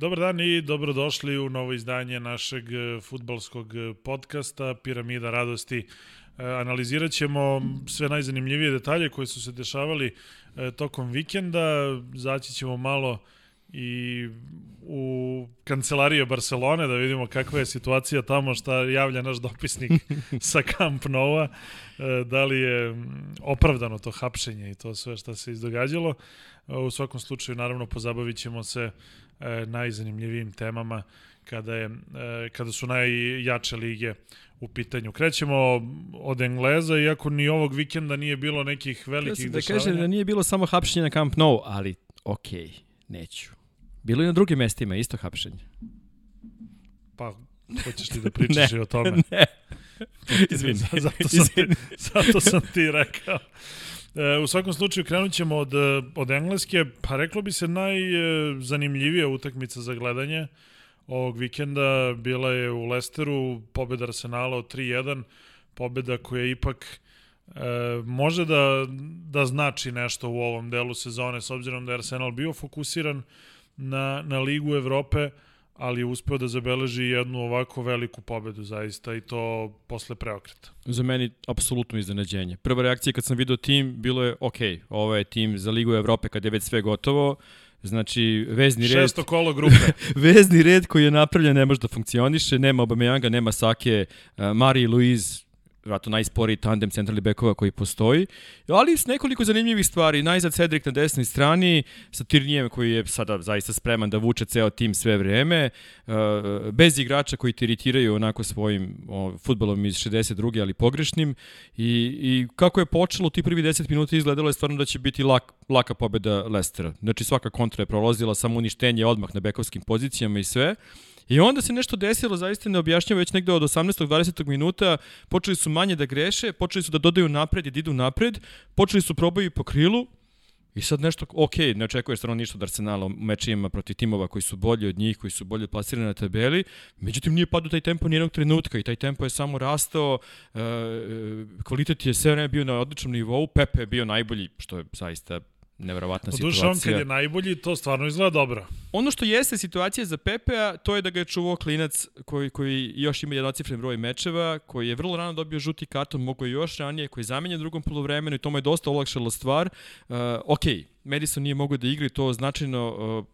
Dobar dan i dobrodošli u novo izdanje našeg e, futbalskog e, podcasta Piramida radosti. E, analizirat ćemo sve najzanimljivije detalje koje su se dešavali tokom vikenda. Zaći ćemo malo i u kancelarije Barcelone da vidimo kakva je situacija tamo šta javlja naš dopisnik sa Camp Nova da li je opravdano to hapšenje i to sve šta se izdogađalo u svakom slučaju naravno pozabavit ćemo se e, najzanimljivijim temama kada, je, e, kada su najjače lige u pitanju. Krećemo od Engleza, iako ni ovog vikenda nije bilo nekih velikih ja da dešavanja. Da kažem da nije bilo samo hapšenje na Camp Nou, ali okej, okay, neću. Bilo i na drugim mestima isto hapšenje. Pa, hoćeš ti da pričaš i o tome? Ne, Izvini. zato, sam Ti, zato sam ti rekao. E, u svakom slučaju krenut ćemo od, od Engleske, pa reklo bi se najzanimljivija utakmica za gledanje ovog vikenda bila je u Lesteru, pobeda Arsenala od 3-1, pobeda koja ipak e, može da, da znači nešto u ovom delu sezone, s obzirom da je Arsenal bio fokusiran na, na Ligu Evrope, ali je uspeo da zabeleži jednu ovako veliku pobedu zaista i to posle preokreta. Za meni apsolutno iznenađenje. Prva reakcija kad sam video tim bilo je ok, ovo je tim za Ligu Evrope kad je već sve gotovo, Znači, vezni red... Šesto kolo grupe. vezni red koji je napravljen ne može da funkcioniše, nema Obameyanga, nema Sake, uh, Mari i Luiz vratno najsporiji tandem centralnih bekova koji postoji, ali s nekoliko zanimljivih stvari. Najzad Cedric na desnoj strani, sa Tirnijem koji je sada zaista spreman da vuče ceo tim sve vreme, uh, bez igrača koji te iritiraju onako svojim o, futbolom iz 62. ali pogrešnim i, i kako je počelo ti prvi 10 minuta izgledalo je stvarno da će biti lak, laka pobeda Lestera. Znači svaka kontra je prolazila, samo uništenje odmah na bekovskim pozicijama i sve. I onda se nešto desilo, zaista ne objašnjava već negde od 18. 20. minuta, počeli su manje da greše, počeli su da dodaju napred i da idu napred, počeli su probaju po krilu, I sad nešto, ok, ne očekuješ stvarno ništa od Arsenala u mečima protiv timova koji su bolji od njih, koji su bolje plasirani na tabeli, međutim nije padao taj tempo nijednog trenutka i taj tempo je samo rastao, e, kvalitet je sve vreme bio na odličnom nivou, Pepe je bio najbolji, što je zaista neverovatna situacija. on kad je najbolji, to stvarno izgleda dobro. Ono što jeste situacija za Pepea, to je da ga je čuvao klinac koji, koji još ima jednocifren broj mečeva, koji je vrlo rano dobio žuti karton, mogo je još ranije, koji je zamenjen drugom polovremenu i to mu je dosta olakšalo stvar. Uh, ok, Madison nije mogao da igra to značajno uh,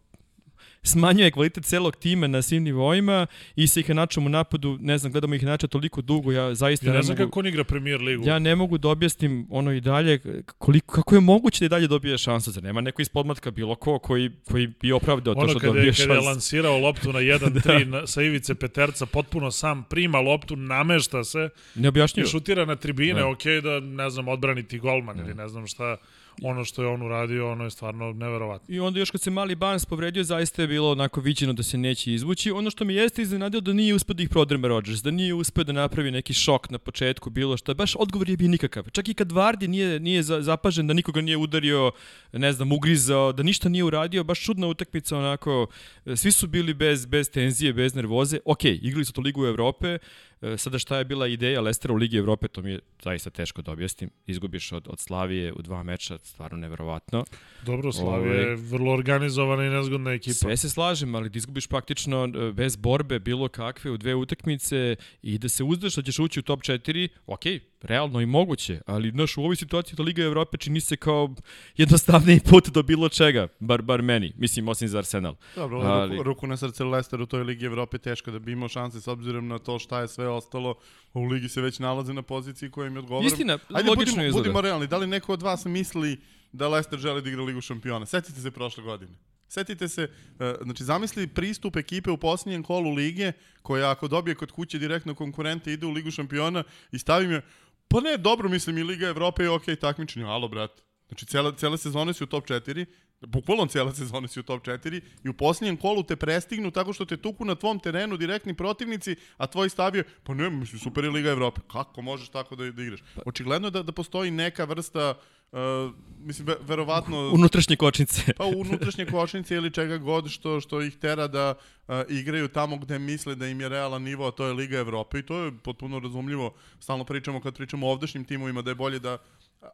smanjuje kvalitet celog tima na svim nivoima i sa ih načom u napadu, ne znam, gledamo ih nača toliko dugo, ja zaista ja ne, ne znam mogu, kako on igra premier ligu. Ja ne mogu da objasnim ono i dalje, koliko, kako je moguće da i dalje dobije šansu, zar nema neko iz podmatka bilo ko koji, koji bi opravdao ono to što dobije šansu. Ono kada je lansirao loptu na 1-3 da. sa ivice Peterca, potpuno sam prima loptu, namešta se ne i šutira na tribine, da. ok da, ne znam, odbraniti golman da. ili ne znam šta ono što je on uradio, ono je stvarno neverovatno. I onda još kad se mali Barnes povredio, zaista je bilo onako viđeno da se neće izvući. Ono što mi jeste iznenadilo da nije uspeo da ih prodrme Rodgers, da nije uspeo da napravi neki šok na početku, bilo što. Baš odgovor je bio nikakav. Čak i kad Vardi nije, nije zapažen, da nikoga nije udario, ne znam, ugrizao, da ništa nije uradio, baš čudna utakmica onako. Svi su bili bez, bez tenzije, bez nervoze. Ok, igrali su to Ligu Evrope, E, sada šta je bila ideja Lestera u Ligi Evrope, to mi je zaista teško da objasnim. Izgubiš od, od Slavije u dva meča, stvarno neverovatno. Dobro, Slavija je ovaj, vrlo organizovana i nezgodna ekipa. Sve se slažem, ali da izgubiš praktično e, bez borbe bilo kakve u dve utakmice i da se uzdaš da ćeš ući u top 4, ok, realno i moguće, ali znaš, u ovoj situaciji da Liga Evrope čini se kao jednostavniji put do bilo čega, bar, bar meni, mislim, osim za Arsenal. Dobro, ali... ruku, ruku na srce Leicester u toj Ligi Evrope teško da bi imao šanse s obzirom na to šta je sve ostalo. U Ligi se već nalaze na poziciji koja im je odgovara. Istina, Ajde, logično budimo, izgleda. budimo realni, da li neko od vas misli da Leicester želi da igra Ligu šampiona? Setite se prošle godine. Setite se, e, znači zamisli pristup ekipe u posljednjem kolu lige, koja ako dobije kod kuće direktno konkurente ide u Ligu šampiona i stavim je Pa ne, dobro, mislim, i Liga Evrope je okej okay, takmičenje, alo, brate. Znači, cele, cele sezone si u top 4, bukvalno cijela sezona si u top 4 i u posljednjem kolu te prestignu tako što te tuku na tvom terenu direktni protivnici, a tvoj stav je, pa ne, mislim, super je Liga Evrope. Kako možeš tako da, da igraš? Pa- Očigledno je da, da postoji neka vrsta Uh, mislim, ve, verovatno... Unutrašnje kočnice. pa unutrašnje kočnice ili čega god što, što ih tera da uh, igraju tamo gde misle da im je realan nivo, a to je Liga Evrope i to je potpuno razumljivo. Stalno pričamo kad pričamo o ovdašnjim timovima da je bolje da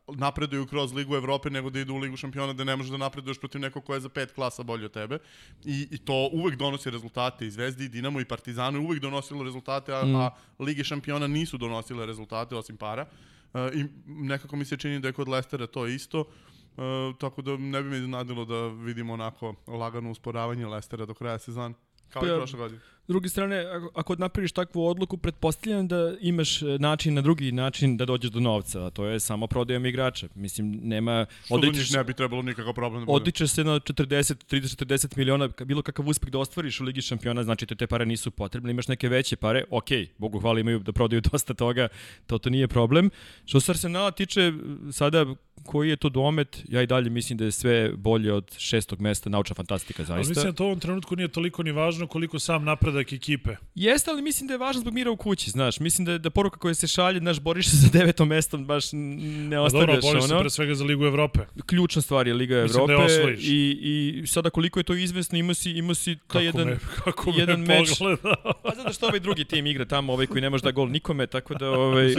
napreduju kroz Ligu Evrope nego da idu u Ligu šampiona da ne možeš da napreduješ protiv nekog ko je za pet klasa bolji od tebe i, i to uvek donosi rezultate i Zvezdi, i Dinamo i Partizanu uvek donosilo rezultate a, mm. a Lige šampiona nisu donosile rezultate osim para uh, i nekako mi se čini da je kod Lestera to isto uh, tako da ne bi me iznadilo da vidimo onako lagano usporavanje Lestera do kraja sezona kao i prošle godine. S druge strane, ako, ako napraviš takvu odluku, pretpostavljam da imaš e, način na drugi način da dođeš do novca, a to je samo prodajom igrača. Mislim, nema... Što do njih ne bi trebalo nikakav problem da bude. Odičeš se na 40, 30, 40 miliona, bilo kakav uspeh da ostvariš u Ligi šampiona, znači te, te pare nisu potrebne, imaš neke veće pare, ok, Bogu hvala imaju da prodaju dosta toga, to to nije problem. Što se Arsenala tiče, sada koji je to domet, ja i dalje mislim da je sve bolje od šestog mesta, naučna fantastika zaista. Ali mislim da to u ovom trenutku nije toliko ni važno koliko sam napredak ekipe. Jeste, ali mislim da je važno zbog mira u kući, znaš. Mislim da je da poruka koja se šalje, znaš, boriš se za devetom mestom, baš ne ostavljaš. Pa dobro, boriš ono. se pre svega za Ligu Evrope. Ključna stvar je Liga mislim Evrope. Da I, I sada koliko je to izvesno, ima si, ima si taj kako jedan, me, kako jedan me meč. Pogleda. Pa zato što ovaj drugi tim igra tamo, ovaj koji ne može da gol nikome, tako da ovaj, u,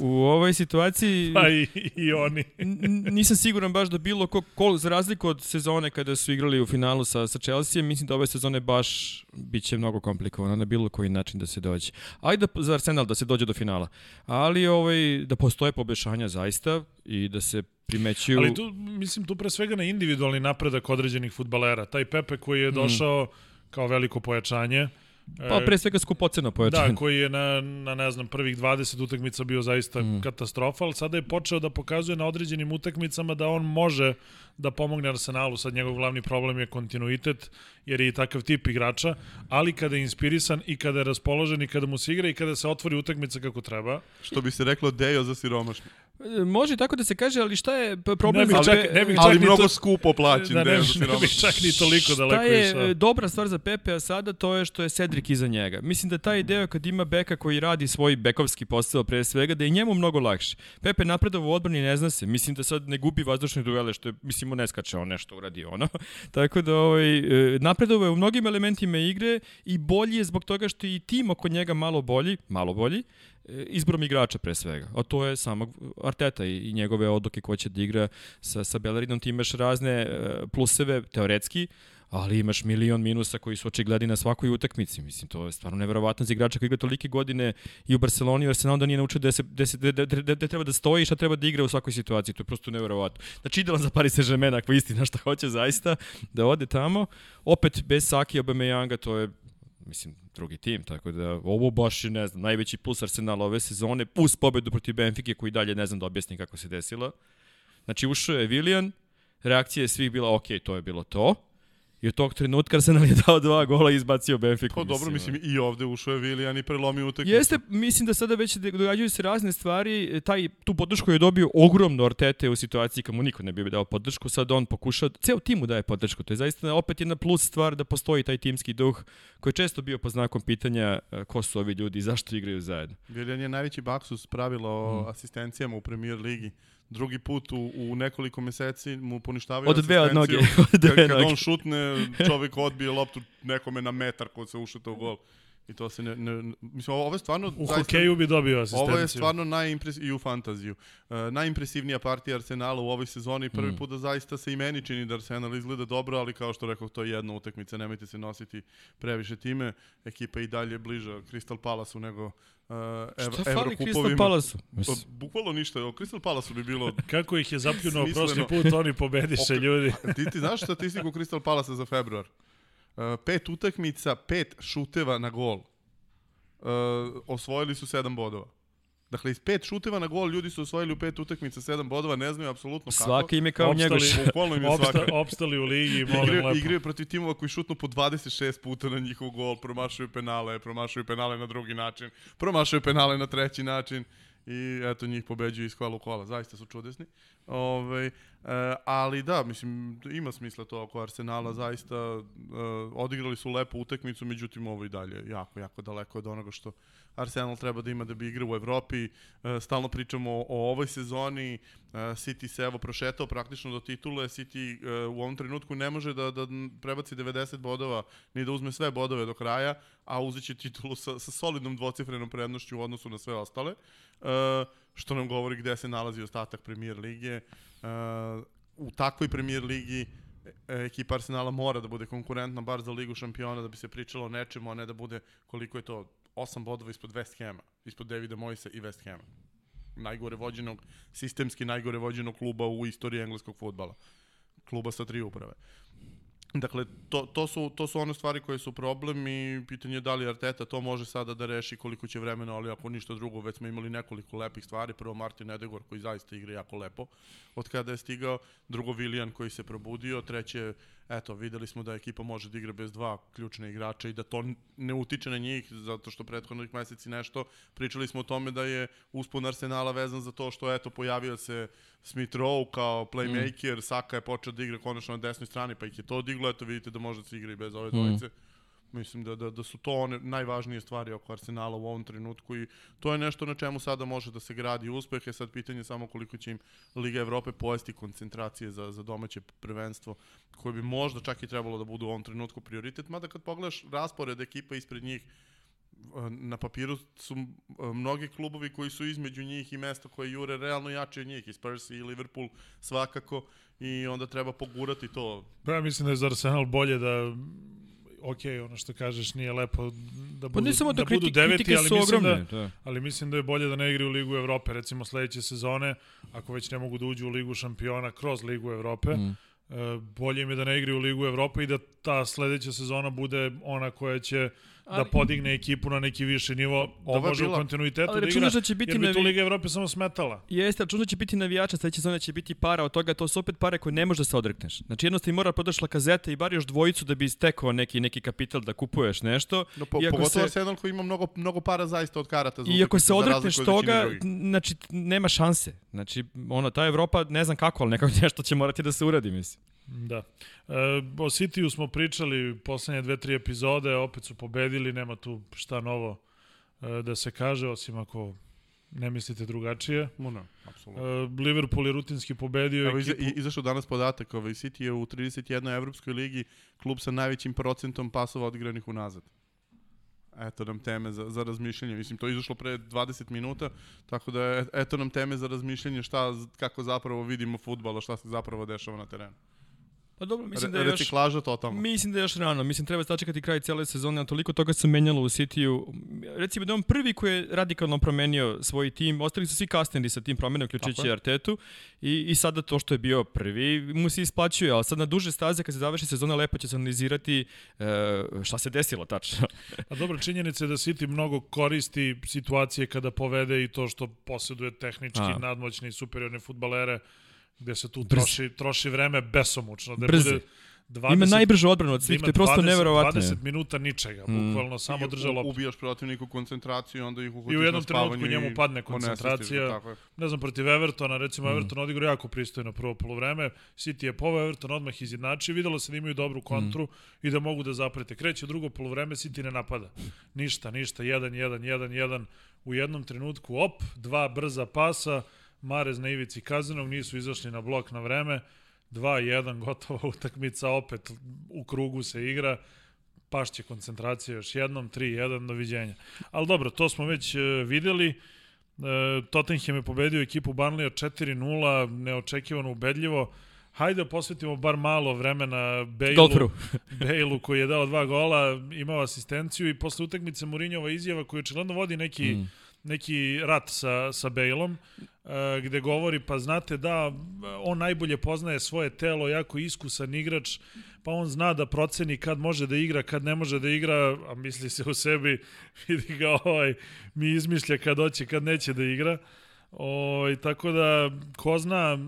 u ovoj situaciji... Pa i, i oni. nisam siguran baš da bilo ko, ko, za razliku od sezone kada su igrali u finalu sa, sa Chelsea, mislim da ove sezone baš biće mnogo komplikovano na bilo koji način da se dođe. Ajde da, za Arsenal da se dođe do finala. Ali ovaj, da postoje pobešanja zaista i da se primećuju... Ali tu, mislim, tu pre svega na individualni napredak određenih futbalera. Taj Pepe koji je došao mm. kao veliko pojačanje, Pa pre svega skupoceno pojačanje. Da, koji je na, na ne znam, prvih 20 utakmica bio zaista mm. katastrofa, ali sada je počeo da pokazuje na određenim utakmicama da on može da pomogne Arsenalu. Sad njegov glavni problem je kontinuitet, jer je i takav tip igrača, ali kada je inspirisan i kada je raspoložen i kada mu se igra i kada se otvori utakmica kako treba. Što bi se reklo Dejo za siromašni. Može tako da se kaže, ali šta je problem? Ne bih čak, ne bih čak ali mnogo to, skupo plaćen da, ne, ne, ne bih čak ni toliko daleko Šta je išao. e, dobra stvar za Pepe, a sada to je što je Cedric iza njega. Mislim da taj deo kad ima beka koji radi svoj bekovski posao pre svega, da je njemu mnogo lakše. Pepe napredov u odbrani ne zna se. Mislim da sad ne gubi vazdušne duele, što je, mislim, mu ne skače on nešto uradi ono. Tako da ovaj, e, napredov je u mnogim elementima igre i bolji je zbog toga što i tim oko njega malo bolji, malo bolji, izborom igrača pre svega. A to je samog Arteta i, i njegove odluke ko će da igra sa, sa Bellerinom. Ti imaš razne e, pluseve, teoretski, ali imaš milion minusa koji su očigledni na svakoj utakmici. Mislim, to je stvarno neverovatno za igrača koji igra tolike godine i u Barceloni i u Arsenalu da nije naučio da, se, da, se, da, da, treba da stoji i šta treba da igra u svakoj situaciji. To je prosto neverovatno. Znači, idealan za Paris Saint-Germain, ako istina šta hoće zaista, da ode tamo. Opet, bez Saki Aubameyanga, to je mislim, drugi tim, tako da ovo baš je, ne znam, najveći plus Arsenala ove sezone, plus pobedu protiv Benfike, koji dalje ne znam da objasnim kako se desila. Znači, ušao je Willian, reakcija je svih bila, ok, to je bilo to. I od tog trenutka Arsenal je dao dva gola i izbacio Benfica. Pa dobro, mislim, i ovde ušao je Willian i prelomio utakmicu. Jeste, mislim da sada već događaju se razne stvari. Taj, tu podršku je dobio ogromno Artete u situaciji kad mu niko ne bi dao podršku. Sad on pokušao, ceo tim mu daje podršku. To je zaista opet jedna plus stvar da postoji taj timski duh koji je često bio po znakom pitanja e, ko su ovi ljudi i zašto igraju zajedno. Willian je najveći baksus pravila o mm. asistencijama u premier ligi drugi put u, u nekoliko meseci mu poništavaju od dve od noge. Od dve kad, kad on šutne, čovjek odbije loptu nekome na metar kod se ušuta u gol. I to se ne, ne mislim ovo je stvarno u zaista, hokeju bi dobio asistenciju. Ovo je stvarno najimpres i u fantaziju. Uh, najimpresivnija partija Arsenala u ovoj sezoni prvi mm. put da zaista se i meni čini da Arsenal izgleda dobro, ali kao što rekao to je jedna utakmica, nemojte se nositi previše time. Ekipa i dalje bliža Crystal Palace-u nego uh, ev, Šta fali Crystal Palace-u? Pa, bukvalno ništa, o Crystal Palace-u bi bilo... Kako ih je zapljunuo prošli put, oni pobediše ljudi. ti, ti znaš statistiku Crystal Palace za februar? Uh, pet utakmica, pet šuteva na gol. Uh, osvojili su sedam bodova. Dakle, iz pet šuteva na gol ljudi su osvojili u pet utakmica, sedam bodova, ne znaju apsolutno kako. Svaki im je kao njegov. Bukvalno im je Opsta, opstali u ligi, molim Igre, lepo. igraju protiv timova koji šutnu po 26 puta na njihov gol, promašaju penale, promašaju penale na drugi način, promašaju penale na treći način i eto njih pobeđuju iz kola u kola. Zaista su čudesni. Ove, e, ali da, mislim, ima smisla to oko Arsenala, zaista e, odigrali su lepu utakmicu, međutim ovo i dalje jako, jako daleko od onoga što Arsenal treba da ima da bi igrao u Evropi. E, stalno pričamo o, o ovoj sezoni, e, City se evo prošetao praktično do titule, City e, u ovom trenutku ne može da, da prebaci 90 bodova, ni da uzme sve bodove do kraja, a uzet će titulu sa, sa solidnom dvocifrenom prednošću u odnosu na sve ostale, uh, što nam govori gde se nalazi ostatak premier lige. Uh, u takvoj premier ligi e, ekipa Arsenala mora da bude konkurentna bar za ligu šampiona da bi se pričalo o nečemu, a ne da bude koliko je to 8 bodova ispod West Hama, ispod Davida Moisa i West Hama. Najgore vođenog, sistemski najgore vođenog kluba u istoriji engleskog futbala. Kluba sa tri uprave. Dakle, to, to, su, to su one stvari koje su problem i pitanje je da li Arteta to može sada da reši koliko će vremena, ali ako ništa drugo, već smo imali nekoliko lepih stvari. Prvo Martin Edegor koji zaista igra jako lepo od kada je stigao, drugo Viljan koji se probudio, treće eto, videli smo da ekipa može da igra bez dva ključne igrača i da to ne utiče na njih, zato što prethodnih meseci nešto. Pričali smo o tome da je uspon Arsenala vezan za to što, eto, pojavio se Smith Rowe kao playmaker, mm. Saka je počeo da igra konačno na desnoj strani, pa ih je to odiglo, eto, vidite da može da se igra i bez ove dvojice. Mm. Mislim da, da, da su to one najvažnije stvari oko Arsenala u ovom trenutku i to je nešto na čemu sada može da se gradi uspehe. Sad pitanje samo koliko će im Liga Evrope pojesti koncentracije za, za domaće prvenstvo koje bi možda čak i trebalo da budu u ovom trenutku prioritet. Mada kad pogledaš raspored ekipa ispred njih, na papiru su mnogi klubovi koji su između njih i mesta koje jure realno jače od njih, i Spurs i Liverpool svakako, i onda treba pogurati to. Pa ja mislim da je za Arsenal bolje da ok, ono što kažeš nije lepo da budu, pa da, da budu deveti, ali mislim, ogromne, da, ali mislim da je bolje da ne igri u Ligu Evrope, recimo sledeće sezone, ako već ne mogu da uđu u Ligu šampiona kroz Ligu Evrope, mm. E, bolje im je da ne igri u Ligu Evrope i da ta sledeća sezona bude ona koja će Da ali, da podigne ekipu na neki viši nivo, da može bila, u kontinuitetu da igra, da će biti jer bi tu Liga Evrope samo smetala. Jeste, računaš da će biti navijača, sledeće sezone će biti para od toga, to su opet pare koje ne može da se odrekneš. Znači jednostavno mora prodaš lakazete i bar još dvojicu da bi stekao neki, neki kapital da kupuješ nešto. No, po, pogotovo se, Arsenal koji ima mnogo, mnogo para zaista od karata. Za I ako se odrekneš toga, znači nema šanse. Znači, ono, ta Evropa, ne znam kako, ali nekako nešto će morati da se uradi, mislim. Da. E, o Cityu smo pričali poslednje dve, tri epizode, opet su pobedili, nema tu šta novo e, da se kaže, osim ako ne mislite drugačije. No, no, apsolutno. E, Liverpool je rutinski pobedio Evo, ekipu... izašao danas podatak, ovaj City je u 31. evropskoj ligi klub sa najvećim procentom pasova odigranih unazad. Eto nam teme za, za razmišljanje. Mislim, to je izašlo pre 20 minuta, tako da je, eto nam teme za razmišljanje šta, kako zapravo vidimo futbala, šta se zapravo dešava na terenu. Pa dobro, mislim da je još... Reciklaža totalno. Mislim da je još rano. Mislim, treba sačekati kraj cijele sezone, a toliko toga se menjalo u City-u. Recimo da on prvi koji je radikalno promenio svoj tim, ostali su svi kasnili sa tim promenom, uključujući Artetu. I, I sada to što je bio prvi mu se isplaćuje, ali sad na duže staze kad se završi sezona lepo će se analizirati uh, šta se desilo tačno. a dobro, činjenica je da City mnogo koristi situacije kada povede i to što posjeduje tehnički a. nadmoćne i superiorne futbalere gde se tu troši, troši vreme besomučno. Da Brze. bude 20, ima najbržu odbranu od svih, to je prosto neverovatno. 20 minuta ničega, mm. bukvalno samo drža loptu. Ubijaš protivniku koncentraciju, onda ih uhotiš I u jednom trenutku njemu padne koncentracija. Ne znam, protiv Evertona, recimo mm. Everton odigrao jako pristojno prvo polovreme, City je poveo Everton odmah izjednači, videlo se da imaju dobru kontru mm. i da mogu da zaprete. Kreće drugo polovreme, City ne napada. Ništa, ništa, 1-1, 1-1. U jednom trenutku, op, dva brza pasa, Marez na ivici kazanog, nisu izašli na blok na vreme, 2-1, gotova utakmica, opet u krugu se igra, pašće koncentracija još jednom, 3-1, doviđenja. Ali dobro, to smo već uh, videli. Uh, Tottenham je pobedio ekipu Burnley 4-0, neočekivano ubedljivo. Hajde da posvetimo bar malo vremena Bale-u, Bale koji je dao dva gola, imao asistenciju i posle utakmice Mourinhova izjava koji očigledno vodi neki mm neki rat sa, sa Bejlom, gde govori, pa znate da, on najbolje poznaje svoje telo, jako iskusan igrač, pa on zna da proceni kad može da igra, kad ne može da igra, a misli se u sebi, vidi ga ovaj, mi izmišlja kad hoće, kad neće da igra. O, ovaj, tako da, ko zna,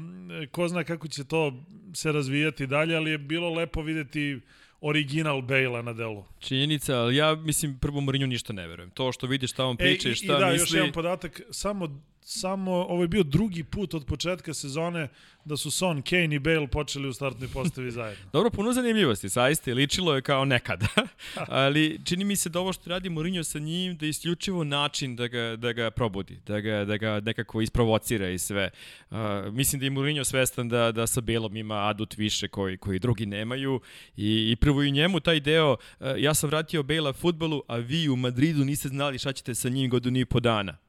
ko zna kako će to se razvijati dalje, ali je bilo lepo videti original Bale na delu. Činjenica, ali ja mislim prvo Mourinho ništa ne verujem. To što vidiš šta on priča e, i šta i da, misli... još jedan podatak, samo samo, ovo je bio drugi put od početka sezone da su Son, Kane i Bale počeli u startnoj postavi zajedno. Dobro, puno zanimljivosti, saiste, ličilo je kao nekada. Ali čini mi se da ovo što radi Mourinho sa njim, da je isključivo način da ga, da ga probudi, da ga, da ga nekako isprovocira i sve. Uh, mislim da je Mourinho svestan da, da sa Belom ima adut više koji, koji drugi nemaju i, i prvo i njemu taj deo, uh, ja sam vratio Bela futbolu, a vi u Madridu niste znali šta ćete sa njim godinu i po dana.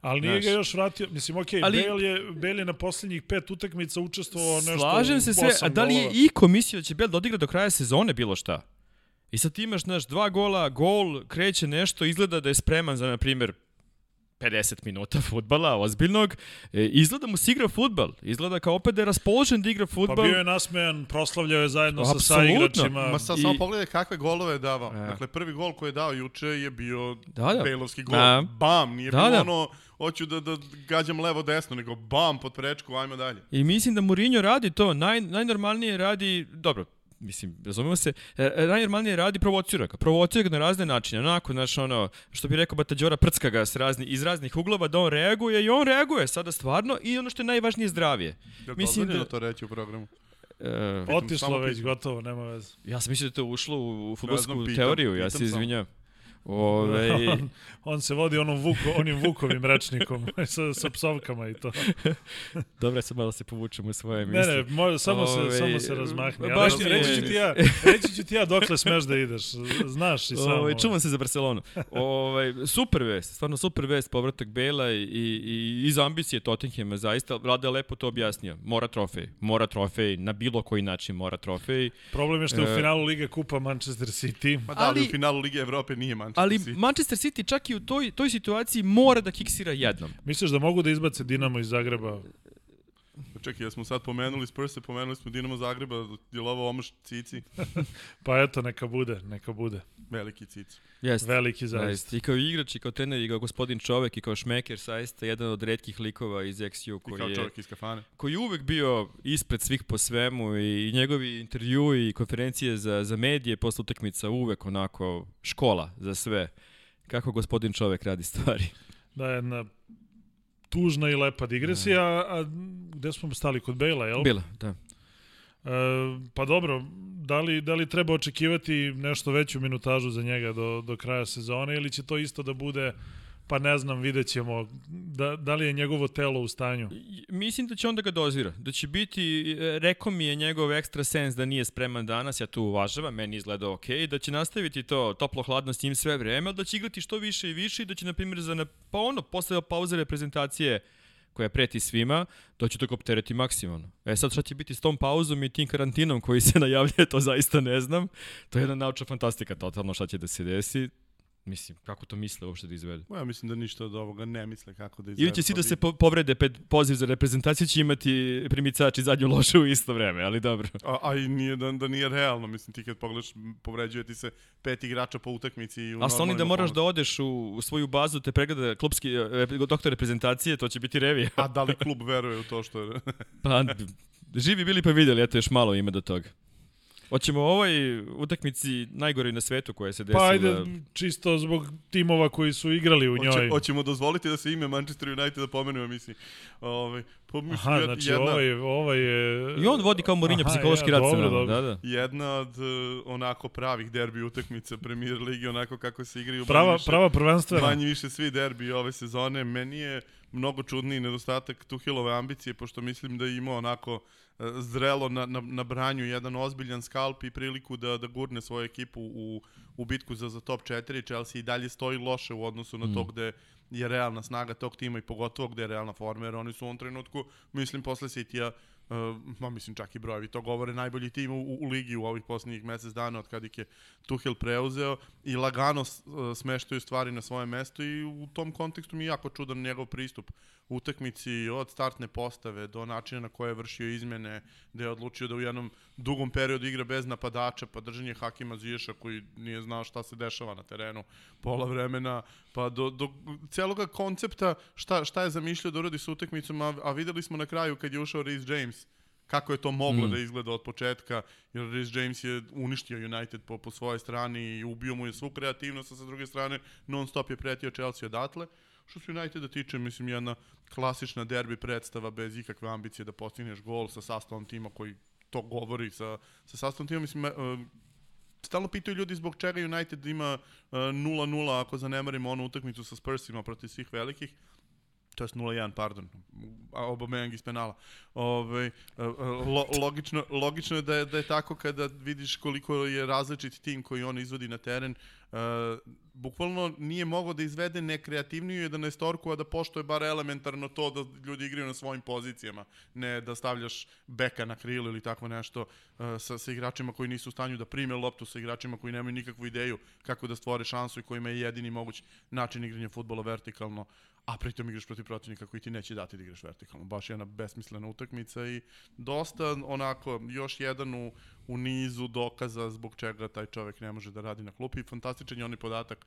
Ali nije Znaš, ga još vratio, mislim, ok, ali, Bale, je, Bale je na poslednjih pet utakmica učestvovao nešto Slažem se sve, a da li je Iko mislio da će Bale dodigra do kraja sezone bilo šta? I sad ti imaš, znaš, dva gola, gol, kreće nešto, izgleda da je spreman za, na primjer, 50 minuta futbala, ozbiljnog, e, izgleda mu se igra futbal. Izgleda kao opet da je raspoložen da igra futbal. Pa bio je nasmejan, proslavljao je zajedno Absolutno. sa saigračima. Ma sad I... samo pogledaj kakve golove je davao. E. Dakle, prvi gol koji je dao juče je bio da, da. Bejlovski gol. Da. Bam, nije da, bilo da. ono hoću da, da gađam levo desno, nego bam pod prečku, ajmo dalje. I mislim da Mourinho radi to, naj, najnormalnije radi, dobro, mislim, razumemo se, e, e, najnormalnije radi provocira ga. Provocira ga na razne načine, onako, znaš, ono, što bi rekao Batađora, prcka ga s razni, iz raznih uglova da on reaguje i on reaguje sada stvarno i ono što je najvažnije zdravije. Je mislim da to reći u programu? E, Otišlo već, gotovo, nema veze. Ja sam mislio da je to ušlo u futbolsku teoriju, ja se izvinjam. Ove... on, on se vodi onom vuko, onim vukovim rečnikom sa, sa psovkama i to. Dobro, sad malo se povučemo u svoje misli. Ne, ne, može, samo, Ove... se, samo se razmahni. Ja, reći, reći, ću ti ja, reći ću ti ja dokle smeš da ideš. Znaš i samo. Ove, čuvam se za Barcelonu. Ove, super vest, stvarno super vest, povratak Bela i, i, iz ambicije Tottenhama, zaista. Vlada je lepo to objasnio. Mora trofej, mora trofej, na bilo koji način mora trofej. Problem je što je u e, finalu Lige Kupa Manchester City. Pa da, ali, ali u finalu Lige Evrope nije Manchester ali City. Manchester City čak i u toj, toj situaciji mora da kiksira jednom. Misliš da mogu da izbace Dinamo iz Zagreba? Čekaj, jesmo sad pomenuli Spurse, pomenuli smo Dinamo Zagreba, je li ovo omaš Cici? pa eto, neka bude, neka bude. Veliki Cici. Jest. Veliki zaista. I kao igrač, i kao trener, i kao gospodin čovek, i kao šmeker, saista jedan od redkih likova iz XU koji I kao čovek iz kafane. Koji je uvek bio ispred svih po svemu i njegovi intervju i konferencije za, za medije posle utakmica uvek onako škola za sve. Kako gospodin čovek radi stvari. Da, jedna tužna i lepa digresija, a, a gde smo stali kod Bela, jel? Bila, da. E, pa dobro, da li, da li treba očekivati nešto veću minutažu za njega do, do kraja sezone ili će to isto da bude pa ne znam, vidjet ćemo da, da li je njegovo telo u stanju. Mislim da će onda ga dozira, da će biti, e, rekao mi je njegov ekstra sens da nije spreman danas, ja to uvažavam, meni izgleda ok, da će nastaviti to toplo-hladno s njim sve vreme, da će igrati što više i više i da će, na primjer, za, pa ono, posle pauze reprezentacije koja preti svima, to će to optereti maksimalno. E sad šta će biti s tom pauzom i tim karantinom koji se najavljuje, to zaista ne znam. To je jedna naučna fantastika totalno šta će da se desi. Mislim, kako to misle uopšte da izvedu? Ja mislim da ništa od ovoga ne misle kako da izvedu. Ili će svi da se po povrede pred poziv za reprezentaciju, će imati primicač i zadnju lošu u isto vreme, ali dobro. A, a i nije da, da nije realno, mislim, ti kad pogledaš, povređuje ti se pet igrača po utakmici. I u a stvarno da moraš da odeš u, u svoju bazu, te pregleda klubski e, doktor reprezentacije, to će biti revija. a da li klub veruje u to što je... pa, živi bili pa vidjeli, eto još malo ima do toga. Hoćemo o ovoj utakmici najgore na svetu koja se desila. Pa ajde, čisto zbog timova koji su igrali u njoj. Hoće, hoćemo dozvoliti da se ime Manchester United da pomenemo, mislim. Ovaj, pa mislim Aha, jedna, znači jedna... ovaj, ovaj je... I on vodi kao Mourinho psihološki ja, rad dobro, dobro. Da, da. Jedna od uh, onako pravih derbi utakmica Premier Ligi, onako kako se igraju. Prava, više, prava prvenstvena. Manje više svi derbi ove sezone. Meni je mnogo čudniji nedostatak Tuhilove ambicije, pošto mislim da je imao onako zrelo na, na, na branju jedan ozbiljan skalp i priliku da, da gurne svoju ekipu u, u bitku za, za top 4. Chelsea i dalje stoji loše u odnosu na mm. to gde je realna snaga tog tima i pogotovo gde je realna forma, jer oni su u ovom trenutku, mislim, posle City-a ma mislim čak i brojevi to govore. Najbolji tim u, u ligi u ovih poslednjih mesec dana od kada je Tuchel preuzeo i lagano uh, smeštaju stvari na svoje mesto i u tom kontekstu mi je jako čudan njegov pristup utakmici od startne postave do načina na koje je vršio izmene, da je odlučio da u jednom dugom periodu igra bez napadača, pa držanje Hakima Ziješa koji nije znao šta se dešava na terenu pola vremena, pa do, do celoga koncepta šta, šta je zamišljao da uradi sa utakmicom, a, a videli smo na kraju kad je ušao Reece James, kako je to moglo mm. da izgleda od početka, jer Reece James je uništio United po, po svojoj strani i ubio mu je svu kreativnost, a sa druge strane non stop je pretio Chelsea odatle. Što se Uniteda tiče, mislim, jedna klasična derbi predstava bez ikakve ambicije da postigneš gol sa sastavom tima koji to govori sa, sa sastavom tima. Mislim, stalno pitaju ljudi zbog čega United ima 0-0 uh, ako zanemarimo onu utakmicu sa Spursima protiv svih velikih to je 0-1, pardon, Aubameyang iz penala. Ove, lo, logično, logično je da, je da je tako kada vidiš koliko je različit tim koji on izvodi na teren. Uh, bukvalno nije mogao da izvede nekreativniju 11 a da pošto je bar elementarno to da ljudi igraju na svojim pozicijama, ne da stavljaš beka na krilo ili tako nešto uh, sa, sa igračima koji nisu u stanju da prime loptu, sa igračima koji nemaju nikakvu ideju kako da stvore šansu i kojima je jedini moguć način igranja futbola vertikalno a pritom igraš protiv protivnika koji ti neće dati da igraš vertikalno. Baš jedna besmislena utakmica i dosta onako još jedan u, u nizu dokaza zbog čega taj čovek ne može da radi na klupi. Fantastičan je onaj podatak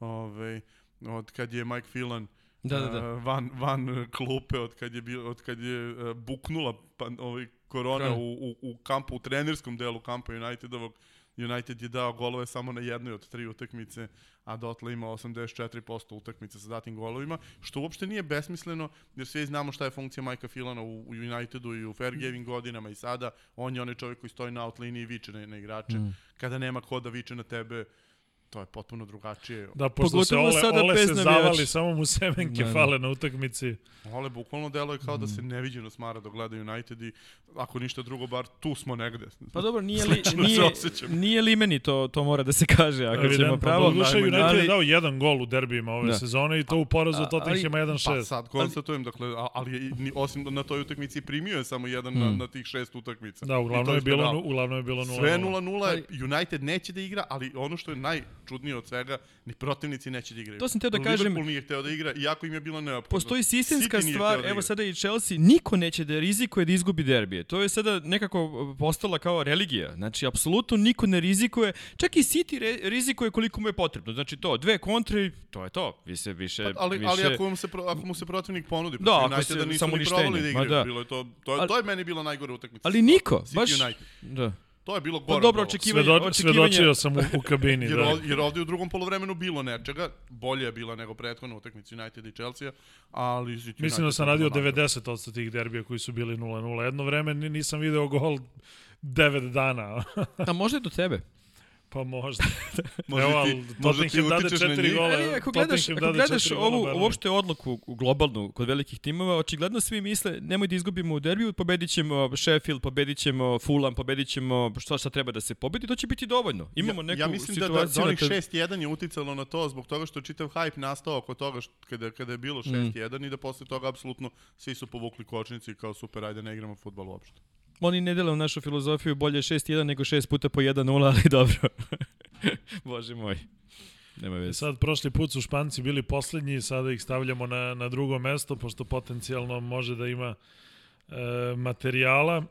ovaj, od kad je Mike Phelan da, da, da. Uh, van, van klupe od kad je, bio, od kad je uh, buknula pa, ovaj, korona u, u, u kampu, u trenerskom delu kampa Unitedovog United je dao golove samo na jednoj od tri utakmice, a dotle ima 84% utakmica sa datim golovima, što uopšte nije besmisleno, jer svi znamo šta je funkcija Majka Filana u, u Unitedu i u Fairgiving godinama i sada, on je onaj čovjek koji stoji na outliniji i viče na, na igrače. Mm. Kada nema ko da viče na tebe, to je potpuno drugačije. Da, pošto Pogotovo se Ole, sada Ole se zavali, samo mu semenke ne, fale na utakmici. Ole bukvalno deluje kao mm. da se mm. neviđeno smara dok gleda United i ako ništa drugo, bar tu smo negde. Pa dobro, nije li, nije, nije li meni to, to mora da se kaže, ako Evident, ćemo pravo. Pa, Duša United ali, je dao jedan gol u derbijima ove da. sezone i to u porazu Tottenhama 1-6. Pa sad konstatujem, dakle, ali osim na toj utakmici primio je samo jedan mm. na, na tih šest utakmica. Da, uglavnom je bilo, uglavnom je bilo 0-0. Sve 0-0, United neće da igra, ali ono što je naj čudnije od svega, ni protivnici neće da igraju. To sam teo da kažem. Liverpool nije hteo da igra, iako im je bilo neophodno. Postoji sistemska stvar, da evo sada i Chelsea, niko neće da rizikuje da izgubi derbije. To je sada nekako postala kao religija. Znači, apsolutno niko ne rizikuje. Čak i City re, rizikuje koliko mu je potrebno. Znači to, dve kontre, to je to. Više, više, pa, ali, više... ali ako mu, se, ako mu se protivnik ponudi, da, ako se, da nisu ni probali da igraju. Da. Bilo je to, to, ali, to je meni bilo najgore utakmica. Ali niko, City baš... United. Da. To je bilo gore. Pa dobro očekivanje. Svedo, očekivanje... Svedočio sam u, u kabini. jer, da. jer ovde u drugom polovremenu bilo nečega. Bolje je bila nego prethodna utakmica United i Chelsea, ali United Mislim da sam radio 90% tih derbija koji su bili 0-0. Jedno vreme nisam video gol 9 dana. A možda je do tebe. Pa možda. može Evo, ti, možda ti utičeš na njih. Gola, Ali, ako gledaš, ako gledaš ovu uopšte odluku globalnu kod velikih timova, očigledno svi misle nemoj da izgubimo u derbiju, pobedit ćemo Sheffield, pobedit ćemo Fulham, pobedit ćemo što šta treba da se pobedi, to će biti dovoljno. Imamo neku ja, ja mislim da, da, da onih 6-1 je uticalo na to zbog toga što je čitav hype nastao oko toga što, kada, kada je bilo 6-1 mm. i da posle toga apsolutno svi su povukli kočnici kao super, ajde ne igramo futbol uopšte oni ne dele u našu filozofiju bolje 6-1 nego 6 puta po 1-0, ali dobro. Bože moj. Nema veze. Sad, prošli put su Španci bili poslednji, sada ih stavljamo na, na drugo mesto, pošto potencijalno može da ima e, materijala.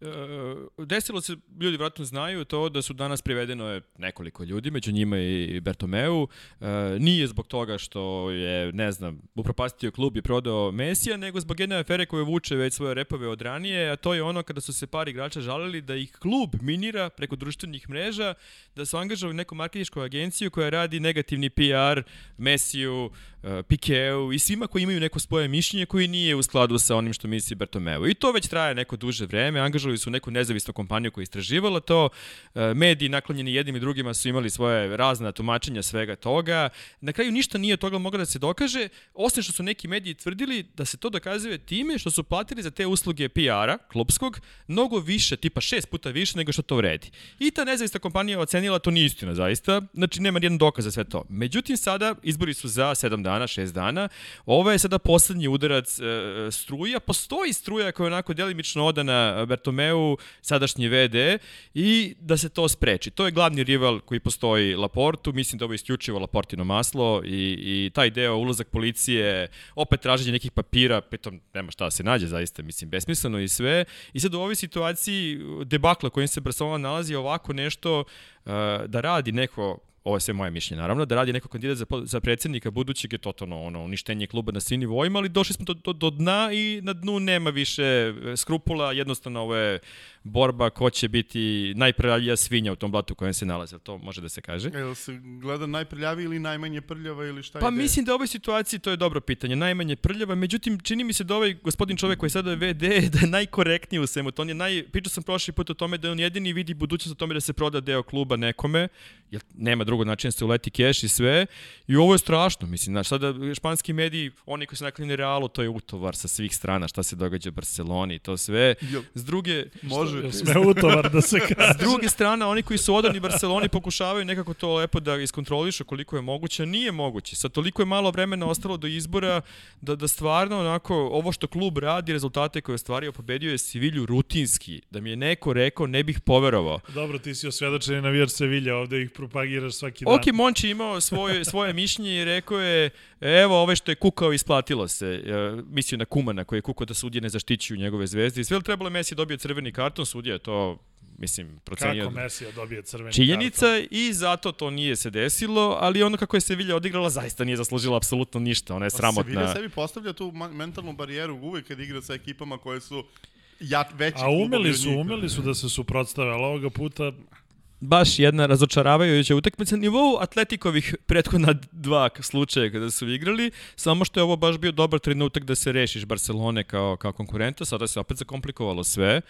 E, desilo se, ljudi vratno znaju to da su danas privedeno je nekoliko ljudi, među njima i Bertomeu. E, nije zbog toga što je, ne znam, upropastio klub i prodao Mesija, nego zbog jedne afere koje vuče već svoje repove od ranije, a to je ono kada su se par igrača žalili da ih klub minira preko društvenih mreža, da su angažovali neku marketičku agenciju koja radi negativni PR Mesiju, e, Pikeu i svima koji imaju neko svoje mišljenje koji nije u skladu sa onim što misli Bertomeu. I to već traje neko duže vreme, angažovali angažovali su neku nezavisnu kompaniju koja je istraživala to, e, mediji naklonjeni jednim i drugima su imali svoje razne tumačenja svega toga. Na kraju ništa nije toga moglo da se dokaže, osim što su neki mediji tvrdili da se to dokazuje time što su platili za te usluge PR-a, klubskog, mnogo više, tipa šest puta više nego što to vredi. I ta nezavisna kompanija ocenila to nije istina zaista, znači nema nijedan dokaz za sve to. Međutim, sada izbori su za 7 dana, 6 dana, ovo je sada poslednji udarac e, struja, postoji struja koja je onako delimično odana Bertome Bartomeu, sadašnji VD, i da se to spreči. To je glavni rival koji postoji Laportu, mislim da ovo je isključivo Laportino maslo i, i taj deo ulazak policije, opet traženje nekih papira, petom nema šta da se nađe zaista, mislim, besmisleno i sve. I sad u ovoj situaciji debakla kojim se Barcelona nalazi ovako nešto uh, da radi neko ovo je sve moje mišljenje. Naravno, da radi neko kandidat za, za predsjednika budućeg je totalno ono, uništenje kluba na svim nivoima, ali došli smo do, do, do dna i na dnu nema više e, skrupula, jednostavno ovo je borba ko će biti najprljavija svinja u tom blatu u kojem se nalaze, jel to može da se kaže? Jel se gleda najprljaviji ili najmanje prljava ili šta Pa ide? mislim da u ovoj situaciji to je dobro pitanje, najmanje prljava, međutim čini mi se da ovaj gospodin čovek koji sada je VD da je najkorektniji u svemu, to on je naj, pričao sam prošli put o tome da on jedini vidi budućnost o tome da se proda deo kluba nekome, jer nema drugog načina da se uleti keš i sve, i ovo je strašno, mislim, znaš, sada španski mediji, oni koji su naklini Realu, to je utovar sa svih strana, šta se događa u Barceloni, i to sve, s druge, može. Sme utovar da se kaže? S druge strane, oni koji su odani Barceloni pokušavaju nekako to lepo da iskontrolišu koliko je moguće, nije moguće. Sad toliko je malo vremena ostalo do izbora da, da stvarno onako ovo što klub radi, rezultate koje je ostvario, pobedio je Sevilju rutinski. Da mi je neko rekao, ne bih poverovao. Dobro, ti si osvedočeni navijač Sevilja, ovde ih propagiraš svaki dan. Ok, Monči imao svoje, svoje mišljenje i rekao je, evo, ove što je kukao isplatilo se. E, mislio na Kumana koji je kukao da sudije ne zaštićuju njegove zvezde. I sve trebalo Messi dobio crveni karton, sudija je to, mislim, procenio. Kako Messi dobije crveni činjenica karton? i zato to nije se desilo, ali ono kako je Sevilla odigrala zaista nije zaslužila apsolutno ništa, ona je Sevilla sramotna. sebi postavlja tu mentalnu barijeru uvek kad igra sa ekipama koje su ja, veći A umeli su, umeli su da se suprotstave, ali ovoga puta Baš jedna razočaravajuća utakmica na nivou Atletikovih prethodna dva slučaja kada su igrali, samo što je ovo baš bio dobar trenutak da se rešiš Barcelone kao, kao konkurenta, sada se opet zakomplikovalo sve.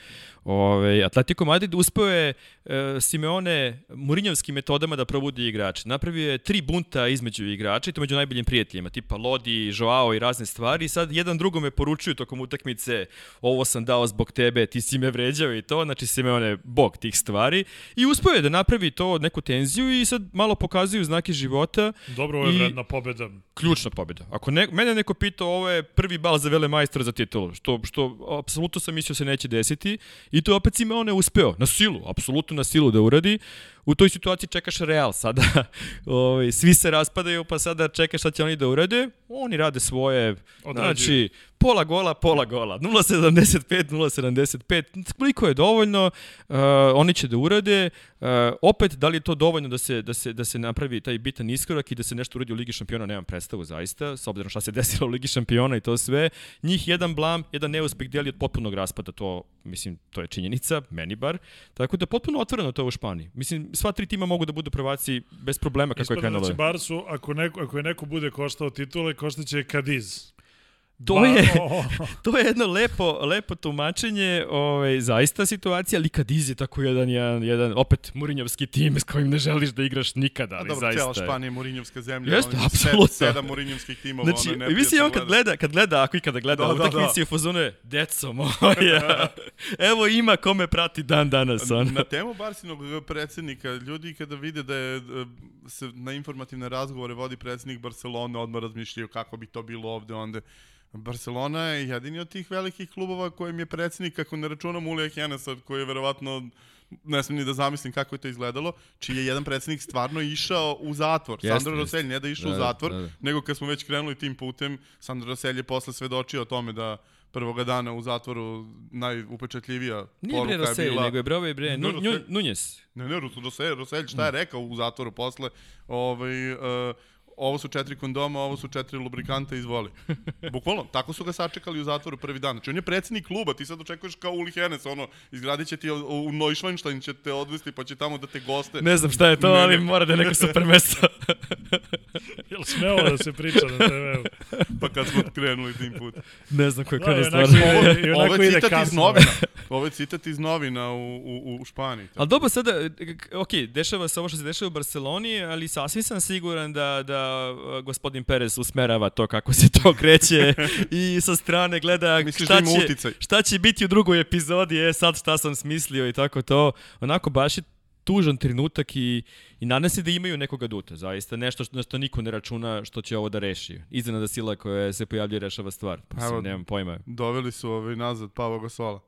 Ove, Atletico Madrid uspeo je e, Simeone Murinjovskim metodama da probudi igrače. Napravio je tri bunta između igrača i to među najboljim prijateljima, tipa Lodi, Joao i razne stvari. I sad jedan drugome poručuju tokom utakmice ovo sam dao zbog tebe, ti si me vređao i to, znači Simeone bog tih stvari. I uspeo je da napravi to neku tenziju i sad malo pokazuju znake života. dobro, ovo je vredna pobeda. Ključna pobjeda. Ako ne, mene neko pita, ovo je prvi bal za vele majstora za titulu, što, što apsolutno sam mislio se neće desiti. I to opet Simeone uspeo, na silu, apsolutno na silu da uradi. U toj situaciji čekaš Real sada. ovaj, svi se raspadaju, pa sada čekaš šta će oni da urade. Oni rade svoje, Odrađuju. znači, pola gola, pola gola. 0.75, 0.75. Koliko je dovoljno, uh, oni će da urade. Uh, opet, da li je to dovoljno da se, da, se, da se napravi taj bitan iskorak i da se nešto uradi u Ligi šampiona, nemam predstavu zaista, s obzirom šta se desilo u Ligi šampiona i to sve. Njih jedan blam, jedan neuspeh deli od potpunog raspada, to, mislim, to je činjenica, meni bar. Tako da potpuno otvoreno to u Španiji. Mislim, sva tri tima mogu da budu prvaci bez problema kako je Ispada da krenulo. će Barsu, ako, neko, ako je neko bude koštao titule, koštaće Kadiz. To je- To je jedno lepo, lepo tumačenje, ovaj, zaista situacija, ali kad je tako jedan, jedan, jedan opet Murinjovski tim s kojim ne želiš da igraš nikada, A ali dobro, zaista. cijela je. Španija je Murinjovska zemlja. Jeste, oni su apsolutno. Sedam, sedam Murinjovskih timova. Znači, ono, mislim on kad gleda. kad gleda, ako i kada gleda Da, da, da, utakmici da. u fazonu je, deco moja, evo ima kome prati dan danas. Ono. Na temu Barsinog predsednika, ljudi kada vide da je e, se na informativne razgovore vodi predsednik Barcelone, odmah razmišljaju kako bi to bilo ovde, onda Barcelona je jedini od tih velikih klubova kojem je predsednik, kako ne računam Ulija Henesa, koji je verovatno ne smijem ni da zamislim kako je to izgledalo, čiji je jedan predsednik stvarno išao u zatvor. Jeste, Sandro. Roselj ne da je išao Da, u zatvor, da, da. nego kad smo već krenuli tim putem, Sandro Roselj je posle svedočio o tome da prvoga dana u zatvoru najupečatljivija Nije bre poruka je Roselj, bila... nego je bre ovaj bre, Ne, Nu. Ne, ne, Rus- Roselj, Roselj šta je rekao u zatvoru posle? Ovaj, uh, ovo su četiri kondoma, ovo su četiri lubrikanta, izvoli. Bukvalno, tako su ga sačekali u zatvoru prvi dan. Znači, on je predsednik kluba, ti sad očekuješ kao Uli Henes, ono, izgradit će ti u- Neuschwanstein, će te odvesti, pa će tamo da te goste. Ne znam šta je to, Ne, ali ne. mora da je neko super mesto. Jel sme ovo da se priča na TV-u? Pa kad smo krenuli tim putem. ne znam koja Da, kada i onako stvar. Ovo- Ovo, je citat iz novina. Ovo je citat iz novina u, u, u Španiji. Ali dobro, sada, ok, dešava se ovo što se dešava u Barceloni, ali sasvim sam siguran da, da gospodin Perez usmerava to kako se to kreće i sa strane gleda Misliš šta da će, šta će biti u drugoj epizodi, e sad šta sam smislio i tako to. Onako baš je tužan trenutak i, i nadam se da imaju nekoga duta, zaista nešto što, na što niko ne računa što će ovo da reši. Iznenada sila koja se pojavljuje i rešava stvar. Pa, Evo, nemam pojma. Doveli su ovaj nazad Pavo Gasola.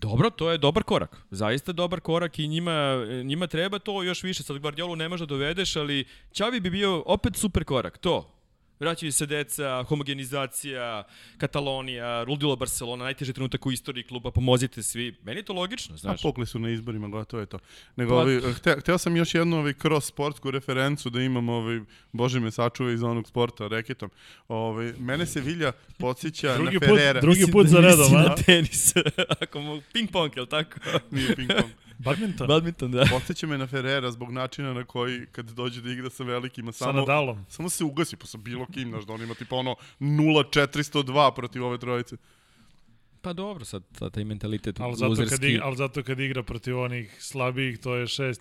Dobro, to je dobar korak. Zaista dobar korak i njima, njima treba to još više. Sad Guardiolu ne možeš da dovedeš, ali Čavi bi bio opet super korak. To. Vraćaju se deca, homogenizacija, Katalonija, ludilo Barcelona, najteži trenutak u istoriji kluba, pomozite svi. Meni je to logično, A znaš. pukli su na izborima, gotovo je to. Nego, Pa- ovi, hte, hteo sam još jednu ovi, kroz sportsku referencu da imam, ovi, Bože me sačuva iz onog sporta, reketom. Ovi, mene se Vilja podsjeća Drugi na put- Ferrera. drugi put da za redom, misli a? na tenis. Ako mu, ping pong, je li tako? Nije ping pong. Badminton? Badminton, da. Podsjeća me na Ferrera zbog načina na koji kad dođe da igra sa velikima Sa samo, Nadalom. samo se ugasi pa sa bilo kim, znaš, da on ima tipa ono 0-402 protiv ove trojice. Pa dobro, sad taj mentalitet Ali zato, kad luzerski. igra, ali zato kad igra protiv onih slabijih, to je 6-1,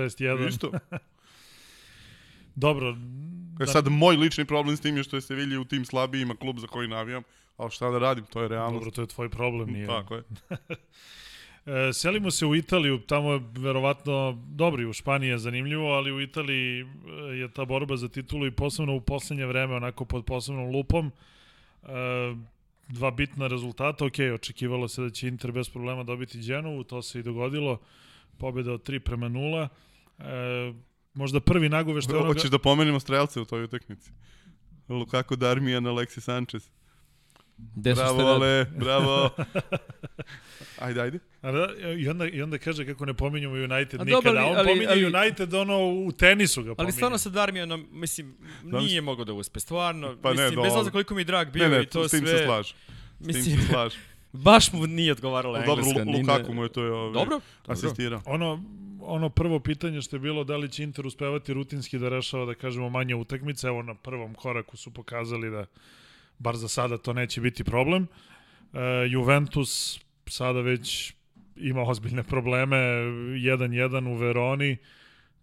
6-1. Isto. Dobro. E sad, moj lični problem s tim je što je Sevilla u tim slabijima klub za koji navijam, ali šta da radim, to je realnost. Dobro, to je tvoj problem, nije. Tako je. E, selimo se u Italiju, tamo je verovatno, dobro i u Španiji je zanimljivo, ali u Italiji e, je ta borba za titulu i posebno u poslednje vreme, onako pod posebnom lupom. E, dva bitna rezultata, ok, očekivalo se da će Inter bez problema dobiti Genovu, to se i dogodilo, pobjeda od 3 prema 0. E, možda prvi nagoveštaj onoga... Hoćeš da pomenemo strelce u toj utakmici? Lukaku Darmian, Alexis Sanchez. Gde su Bravo, ste Ale, bravo. ajde, ajde. A da, I onda, I onda kaže kako ne pominjamo United A nikada, dobro, a on ali- pominje ali- United ono u tenisu ga pominje. Ali stvarno sa Darmijanom, mislim, nije mogao da uspe. Stvarno, Pa ne, mislim, bez dobro. obzira koliko mi je drag bio Ne, ne, i to s tim sve. se slažem. S tim Mislim, se slažem. baš mu nije odgovarala Dobro, engleska. Na- Lukaku mu je to je ovaj, Dobro, dobro. asistirao. Ono, ono prvo pitanje što je bilo da li će Inter uspevati rutinski da rešava, da kažemo, manje utakmice. Evo na prvom koraku su pokazali da bar za sada to neće biti problem. E, Juventus sada već ima ozbiljne probleme, 1-1 u Veroni,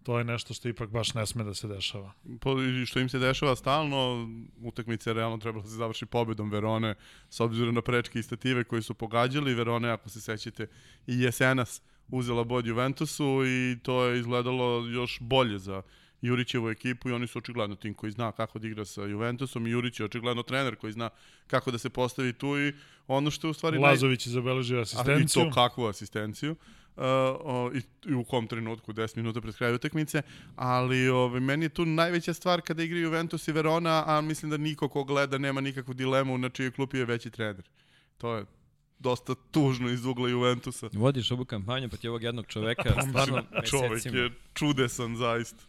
to je nešto što ipak baš ne sme da se dešava. Po, što im se dešava stalno, utakmica je realno trebala da se završi pobedom Verone, s obzirom na prečke i stative koji su pogađali. Verone, ako se sećate, i jesenas uzela bod Juventusu i to je izgledalo još bolje za Jurićevu ekipu i oni su očigledno tim koji zna kako da igra sa Juventusom i Jurić je očigledno trener koji zna kako da se postavi tu i ono što je u stvari naj- Lazović je zabeležio A i asistenciju. to kakvu asistenciju. Uh, o, i, i u kom trenutku, 10 minuta pred kraju utakmice, ali ove, meni je tu najveća stvar kada igra Juventus i Verona, a mislim da niko ko gleda nema nikakvu dilemu na čijoj klupi je veći trener. To je dosta tužno iz ugla Juventusa. Vodiš ovu kampanju protiv ovog jednog čoveka, stvarno Čovek mesecima. je čudesan zaista.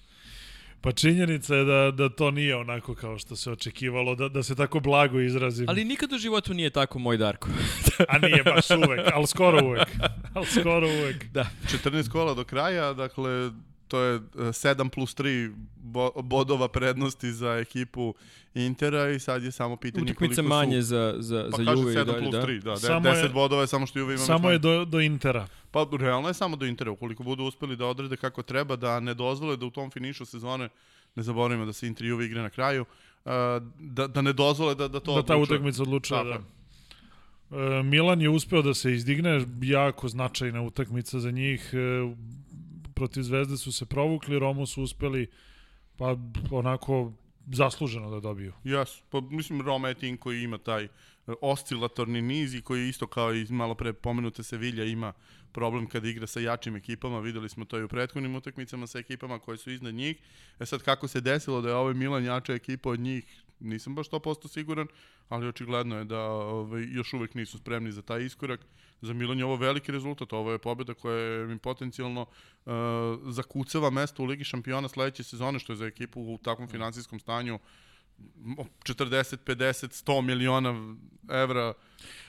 Pa činjenica je da, da to nije onako kao što se očekivalo, da, da se tako blago izrazim. Ali nikad u životu nije tako moj Darko. A nije baš uvek, ali skoro uvek. Ali skoro uvek. da. 14 kola do kraja, dakle, to je e, 7 plus 3 bo, bodova prednosti za ekipu Intera i sad je samo pitanje Utakmica koliko su... manje za, za, Pa za kaže Juve i 7 dalje, plus da. 3, da, Samo 10 je- bodova je samo što Juve ima Samo je do, do Intera. Pa realno je samo do Intera, ukoliko budu uspeli da odrede kako treba, da ne dozvole da u tom finišu sezone, ne zaboravimo da se Inter Juve igre na kraju, uh, da, da ne dozvole da, da to da ta odlučuje. utakmica odlučuje. Da. E, Milan je uspeo da se izdigne, jako značajna utakmica za njih. E, protiv Zvezde su se provukli, Romu su uspeli pa onako zasluženo da dobiju. Jes, pa mislim Roma je tim koji ima taj oscilatorni niz i koji isto kao i malo pre pomenute Sevilla ima problem kada igra sa jačim ekipama, videli smo to i u prethodnim utakmicama sa ekipama koje su iznad njih. E sad kako se desilo da je ovaj Milan jača ekipa od njih, nisam baš 100% siguran, ali očigledno je da ovaj, još uvek nisu spremni za taj iskorak. Za Milan je ovo veliki rezultat, ovo je pobjeda koja im potencijalno uh, zakucava mesto u Ligi šampiona sledeće sezone, što je za ekipu u takvom finansijskom stanju 40, 50, 100 miliona evra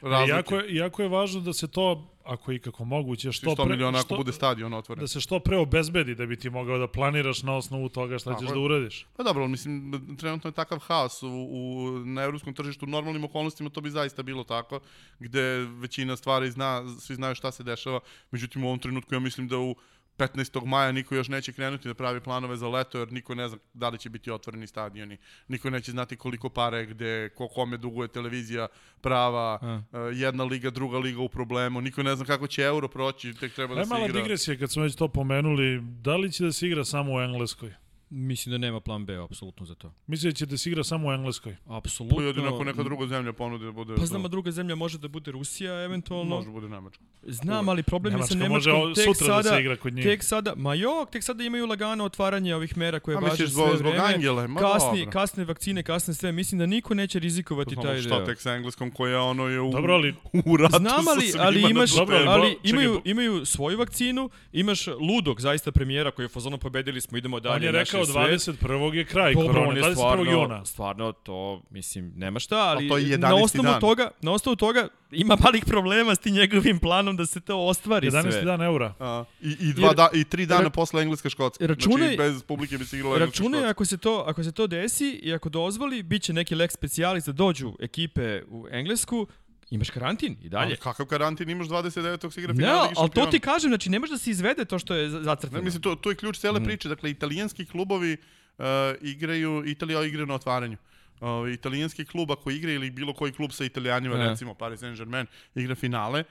razlike. Jako je, jako je važno da se to, ako je ikako moguće, što 100 pre, miliona ako što, bude stadion otvoren. da se što pre obezbedi da bi ti mogao da planiraš na osnovu toga šta Tako ćeš je. da uradiš. Pa dobro, mislim, trenutno je takav haos u, u, na evropskom tržištu. U normalnim okolnostima to bi zaista bilo tako, gde većina stvari zna, svi znaju šta se dešava. Međutim, u ovom trenutku ja mislim da u 15. maja niko još neće krenuti da pravi planove za leto, jer niko ne zna da li će biti otvoreni stadioni. Niko neće znati koliko pare, gde, ko kome duguje televizija, prava, A. uh, jedna liga, druga liga u problemu. Niko ne zna kako će euro proći, tek treba da Da se mala igra. digresija kad smo već to pomenuli, da li će da se igra samo u Engleskoj? Mislim da nema plan B, apsolutno za to. Mislim da će da se igra samo u Engleskoj. Apsolutno. Pa jedino ako neka druga zemlja ponudi da bude... Pa znam, a druga zemlja može da bude Rusija, eventualno. Može da bude Nemačka. Znam, ali problem je sa Nemačka može Nemačkom. o- Tek sutra da sada, se igra kod njih. Tek sada, ma jok, tek sada imaju lagano otvaranje ovih mera koje važe sve zbog, zbog vreme. Angele? Ma kasni, dobro. kasne vakcine, kasne sve. Mislim da niko neće rizikovati Znamo taj šta deo. tek sa engleskom koja ono je u, Dobro, ali u ratu Znam, sa ali, svima ali imaš. Dobro, ali imaju, imaju svoju vakcinu, imaš ludog, zaista premijera koji je u fazonu pobedili smo, idemo dalje. on je naš rekao sve. 21. je kraj Dobro, on korone, je 21. stvarno, juna. stvarno to, mislim, nema šta, ali to je 11. na osnovu dan. toga, na osnovu toga ima malih problema s tim njegovim planom da se to ostvari 11. sve. dan eura. A, i, i, dva Jer- da, I tri dana ra- posle engleska škotska. računaj- znači, bez publike bi se igralo engleska Računaj škotska. ako se to ako se to desi i ako dozvoli, biće neki lex specialis da dođu ekipe u Englesku, imaš karantin i dalje. Ali kakav karantin imaš 29. se igra Ne, finale Lige ali to šampiona? ti kažem, znači ne može da se izvede to što je za- Ne, zacrtano. mislim, to, to je ključ cele Mhm. priče. Dakle, italijanski klubovi uh, igraju, Italija igra na otvaranju. Uh, italijanski klub ako igra ili bilo koji klub sa italijanima, Ne. recimo Paris Saint-Germain, igra finale, uh,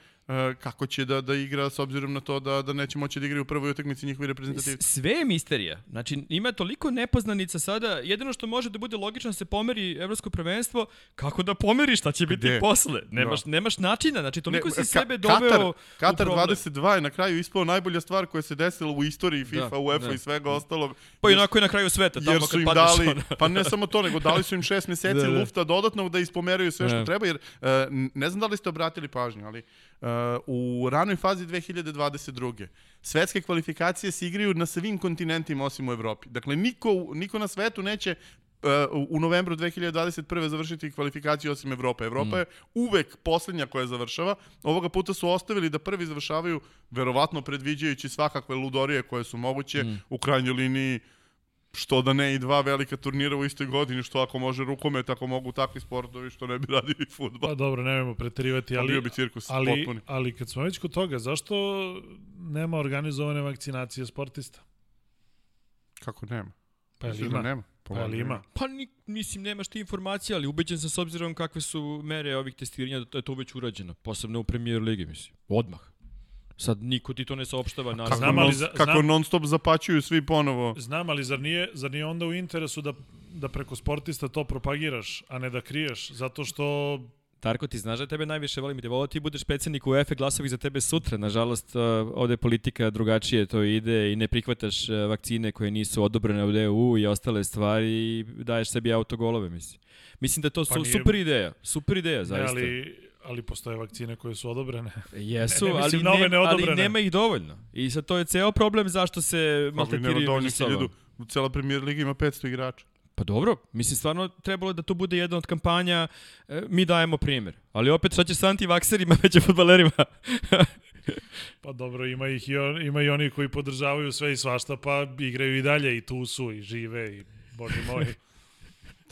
kako će da, da igra s obzirom na to da, da neće moći da igraju u prvoj utakmici njihovi reprezentativci. Sve je misterija. Znači, ima toliko nepoznanica sada. Jedino što može da bude logično da se pomeri evropsko prvenstvo, kako da pomeriš, šta će biti Gde? posle? Nemaš, nemaš načina. Znači, toliko si ka- sebe Katar- doveo u Katar problem. 22 je na kraju ispao najbolja stvar koja se desila u istoriji FIFA, Da, UEFA da. i svega ostalog. Pa Jer- onako je na kraju sveta, tamo jer kad su im padneš. dali, ono. pa ne samo to, nego dali su im šest meseci Da, da. lufta dodatnog da ispomeraju sve što Da. treba, jer uh, ne znam da li ste obratili pažnju, ali uh, u ranoj fazi 2022. Svetske kvalifikacije se igraju na svim kontinentima osim u Evropi. Dakle, niko, niko na svetu neće uh, u novembru 2021. završiti kvalifikaciju osim Evrope. Evropa je uvek poslednja koja završava. Ovoga puta su ostavili da prvi završavaju, verovatno predviđajući svakakve ludorije koje su moguće, u krajnjoj liniji što da ne i dva velika turnira u istoj godini, što ako može rukomet, ako mogu takvi sportovi, što ne bi radio i futbol. Pa dobro, nemojmo preterivati, Pa ali, bio bi cirkus ali, potpuni. ali kad smo već kod toga, zašto nema organizovane vakcinacije sportista? Kako nema? Pa Mislim da ima? nema. Pa jel ima? Pa ni, mislim, nemaš ti informacije, ali ubeđen sam s obzirom kakve su mere ovih testiranja da je to već urađeno. Posebno u premier ligi, mislim. Odmah. Sad niko ti to ne saopštava, Kako, naravno. Znam, ali za- kako znam- non stop zapaćuju svi ponovo. Znam, ali zar nije, zar nije onda u interesu da, da preko sportista to propagiraš, a ne da kriješ? Zato što Tarko, ti znaš da tebe najviše volim i te volao ti budeš predsjednik UEFA, glasovi za tebe sutra. Nažalost, uh, ovde politika drugačije to ide i ne prihvataš uh, vakcine koje nisu odobrene od EU i ostale stvari i daješ sebi autogolove, mislim. Mislim da to su Pa nije- super ideja, super ideja, ne, zaista. ali, ali postoje vakcine koje su odobrene. Jesu, Ne, ne ali, ove ne, ali nema ih dovoljno. I sad to je ceo problem zašto se maltretiraju među sobom. Cela premier liga ima 500 igrača. Pa dobro, mislim stvarno trebalo je da to bude jedna od kampanja, e, mi dajemo primjer. Ali opet šta ćeš sa antivakserima među futbalerima? Pa dobro, ima ih i, on, ima i oni koji podržavaju sve i svašta, pa igraju i dalje i tu su i žive i bože moj.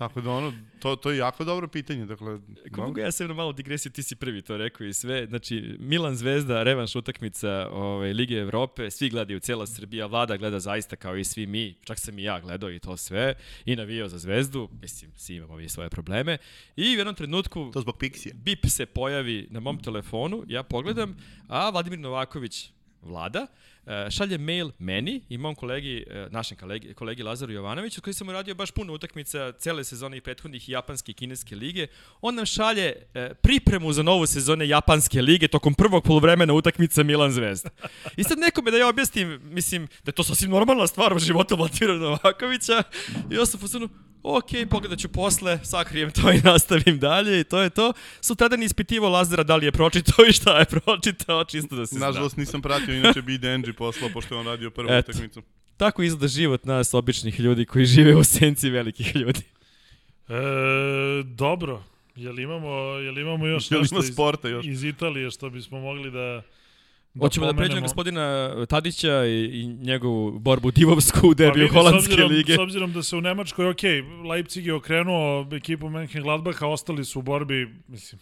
Tako da ono, to, to je jako dobro pitanje. Dakle, Kako no, mogu ja se na malo digresiju, ti si prvi to rekao i sve. Znači, Milan Zvezda, revanš utakmica ovaj, Lige Evrope, svi gledaju, cijela Srbija, vlada gleda zaista kao i svi mi, čak sam i ja gledao i to sve, i navijao za Zvezdu, mislim, svi imamo vi svoje probleme. I u jednom trenutku to zbog Pixija. bip se pojavi na mom telefonu, ja pogledam, a Vladimir Novaković vlada, e, šalje mail meni i mom kolegi, e, našem kolegi, kolegi Lazaru Jovanoviću, koji sam uradio baš puno utakmica cele sezone i prethodnih japanske i kineske lige. On nam šalje e, pripremu za novu sezone japanske lige tokom prvog polovremena utakmica Milan Zvezda. I sad nekome da ja objasnim, mislim, da je to sasvim normalna stvar u životu Vladimira Novakovića. I ja sam u ok, pogledat ću posle, sakrijem to i nastavim dalje i to je to. Sutradan ispitivao Lazara da li je pročitao i šta je pročitao, čisto da se zna. Nažalost nisam pratio, inače bi Denji poslao, pošto je on radio prvu Eto. utakmicu. Tako izgleda život nas, običnih ljudi koji žive u senci velikih ljudi. E, dobro, jel imamo, jel imamo još Jel nešto ima iz, sporta još? iz Italije što bismo mogli da Da Hoćemo da pređemo gospodina Tadića i, i njegovu borbu divovsku u Pa derbiju vidi, Holandske s obzirom, lige. S obzirom da se u Nemačkoj, ok, Leipzig je okrenuo ekipu Mönchengladbacha, ostali su u borbi, mislim,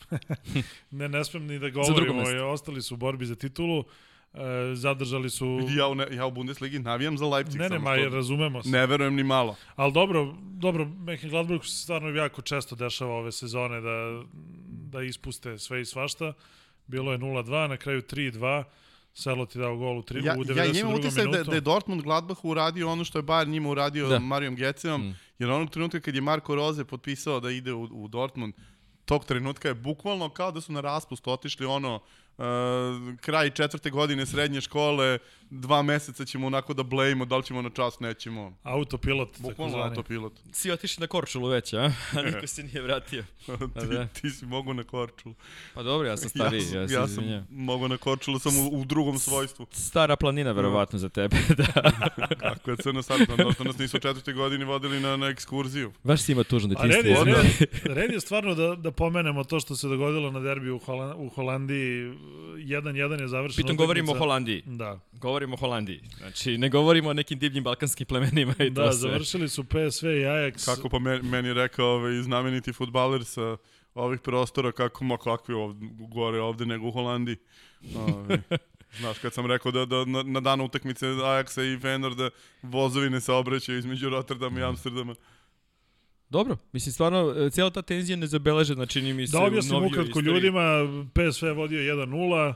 ne, ne smem ni da govorimo, je, ostali su u borbi za titulu, e, zadržali su... Vidi, Ja u, ne, ja u Bundesligi navijam za Leipzig. Ne, ne, ma, što- razumemo se. Ne verujem ni malo. Ali dobro, dobro, Mönchengladbach se stvarno jako često dešava ove sezone da, da ispuste sve i svašta. Bilo je 0-2, na kraju 3-2. Selo ti dao gol u, tri, Ja, u 92. ja imam utisak da, da je Dortmund Gladbach uradio ono što je Bayern njima uradio Da. Marijom Geceom, Mm. mm. jer onog trenutka kad je Marko Roze potpisao da ide u, u Dortmund, tog trenutka je bukvalno kao da su na raspust otišli ono, uh, kraj četvrte godine srednje škole, dva meseca ćemo onako da blejimo, da li ćemo na čas, nećemo. Autopilot, Bukvalno takozvani. autopilot. Svi otišli na Korčulu već, a? A niko se nije vratio. ti, da. ti si mogu na Korčulu. Pa dobro, ja sam stariji, ja, ja, se ja sam izvinjam. mogu na Korčulu, sam u, u drugom svojstvu. Stara planina, verovatno, za tebe. da. Kako je crno sad, da što nas nisu u četvrtoj godini vodili na, na ekskurziju. Baš si ima tužno A red detinjstvo. je, iskreno. red, red je stvarno da, da pomenemo to što se dogodilo na derbiju u, Hola, u Holandiji. 1-1 je završeno. Pritom govorimo o Holandiji. Da, Govorimo o Holandiji. Znači, ne govorimo o nekim divljim balkanskim plemenima i to da sve. završili su PSV i Ajax. Kako pa meni, rekao ovaj, znameniti futbaler sa ovih prostora, kako ma kakvi ovde, gore ovde nego u Holandiji. Ovaj, Znaš, kad sam rekao da, da na, na danu utakmice Ajaxa i Fener da vozovi ne saobraćaju između Rotterdama i Amsterdama. Dobro, mislim, stvarno, e, cijela ta tenzija ne zabeležena, čini mi se, Da u objasnim ukratko ljudima, PSV je vodio 1-0, e,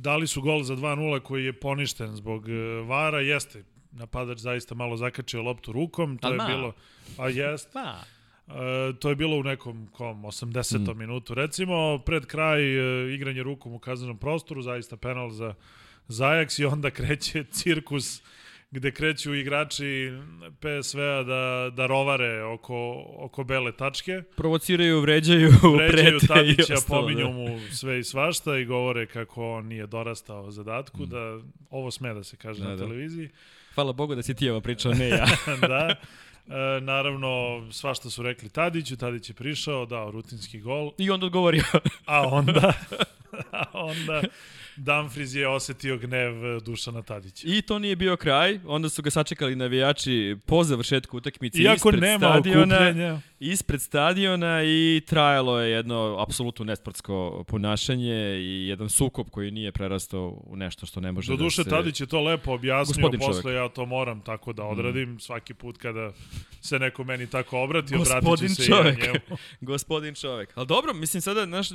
dali su gol za 2-0 koji je poništen zbog e, Vara, jeste napadač zaista malo zakačio loptu rukom, to je ma. bilo, a jest, Pa, E, to je bilo u nekom kom 80. Mm. minutu recimo, pred kraj e, igranje rukom u kaznenom prostoru, zaista penal za za Ajax i onda kreće cirkus gde kreću igrači PSV-a da, da rovare oko, oko bele tačke. provociraju, vređaju, Vređaju prete i Tadića, ostalo. pominju da. mu sve i svašta i govore kako on nije dorastao zadatku, Mm. da ovo sme da se kaže Da, na da. televiziji. Hvala Bogu da si ti ovo pričao, ne ja. da. E, naravno, svašta su rekli Tadiću, Tadić je prišao, dao rutinski gol, I onda odgovorio. a onda, a onda Dumfries je osetio gnev Dušana Tadića. I to nije bio kraj, onda su ga sačekali navijači po završetku utakmice Iako ispred nema stadiona, okupljenja, ispred stadiona i trajalo je jedno apsolutno nesportsko ponašanje i jedan sukob koji nije prerastao u nešto što ne može do duše da se... Tadić je to lepo objasnio, Gospodin posle čovek. ja to moram tako da odradim, svaki put kada se neko meni tako obrati, obratit Gospodin ću se čovek. i ja njemu. Gospodin čovek. Ali dobro, mislim sada, znaš,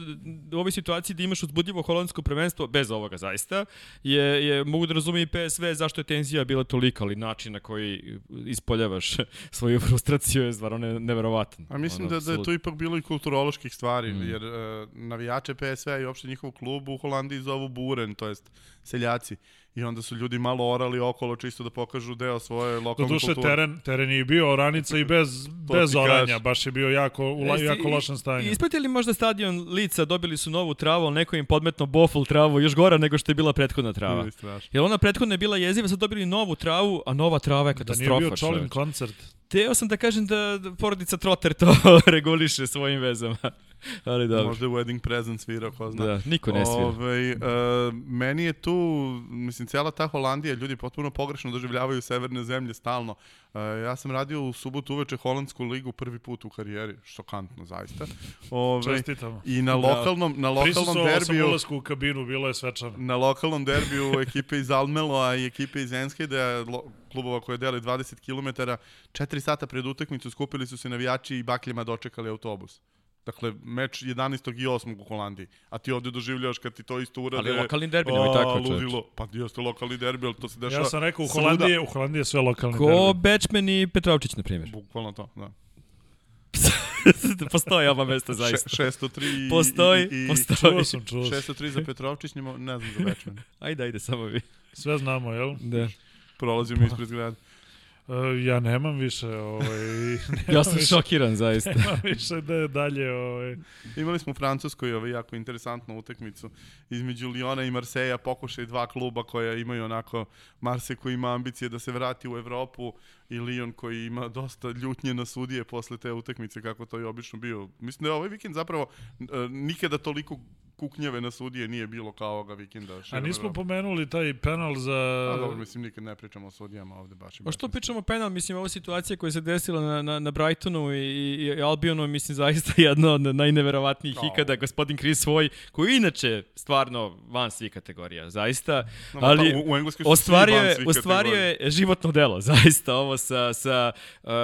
u ovoj situaciji da imaš uzbudljivo holandsko prvenstvo, bez ovoga zaista, je, je mogu da razumije i PSV zašto je tenzija bila tolika, ali način na koji ispoljavaš svoju frustraciju je stvarno ne, neverovatan. A mislim Ono, da, da je tu ipak bilo i kulturoloških stvari, Mm. jer uh, navijače PSV i uopšte njihov klub u Holandiji zovu Buren, to jest seljaci. I onda su ljudi malo orali okolo čisto da pokažu deo svoje lokalne duše, kulture. teren, teren je bio oranica i bez, bez oranja, kažem. baš je bio jako, u la, Jeste, jako i- lošem stanju. Ispratili možda stadion Lica, dobili su novu travu, ali neko im podmetno bofl travu, još gora nego što je bila prethodna trava. Strašno. Jer ona prethodna je bila jeziva, sad dobili novu travu, a nova trava je Da nije katastrofa. bio Čolin koncert. Teo sam da kažem da da porodica Trotter to reguliše svojim vezama. Ali dobro. Možda je wedding present svirao, ko zna. Da, niko ne svira. Ovaj, uh, meni je tu, mislim, cijela ta Holandija, ljudi potpuno pogrešno doživljavaju severne zemlje stalno. Uh, ja sam radio u subotu uveče Holandsku ligu prvi put u karijeri, šokantno zaista. Ovaj, Čestitamo. I na lokalnom, na lokalnom Prisustvovao sam derbiju, u kabinu, bilo je svečano. na lokalnom derbiju ekipe iz Almeloa i ekipe iz Enskede, lo- klubova koje dele 20 km, 4 sata pred utakmicu skupili su se navijači i bakljama dočekali autobus. Dakle, meč 11. i 8. u Holandiji. A ti ovde doživljavaš kad ti to isto urade... Ali lokalni derbi, nemoj tako, čoveče. ludilo. Pa jeste lokalni derbi, ali to se dešava... Ja sam rekao, u. Holandiji, je- u Holandiji je sve lokalni Ko derbi. Bečmen i Petrovčić, na primjer. Bukvalno to, da. Postoje oba mesta, zaista. Še, 603 i... Postoji, i, i, postoji. Čuo sam, čuo sam. 603 za Petrovčić, njima, ne znam za Bečmen. Ajde, ajde, samo vi. Sve znamo, jel? Da. Prolazio mi ispred zgrada. E, ja nemam više, ovaj, nemam Ja sam više, šokiran, zaista. nemam više da je dalje, ovaj. Imali smo u Francuskoj ovaj jako interesantnu utakmicu između Liona i Marseja, pokušaj dva kluba koja imaju onako Marse koji ima ambicije da se vrati u Evropu i Lion koji ima dosta ljutnje na sudije posle te utakmice kako to je obično bio. Mislim da je ovaj vikend zapravo e, nikada toliko kuknjeve na sudije nije bilo kao ovoga vikenda. A nismo Evrope. pomenuli taj penal za... A dobro, mislim nikad ne pričamo o sudijama ovde baš. i Pa baš što mislim. pričamo o penal, mislim, ova situacija koja se desila na, na, na Brightonu i, i, i Albionu, mislim, zaista jedna od najneverovatnijih O. ikada, gospodin Chris Voy, koji inače stvarno van svih kategorija, zaista, No, ma ali to u, u Engleskoj su svi ostvario van je, svih ostvario kategorija. je životno delo, zaista, ovo sa, sa uh, uh,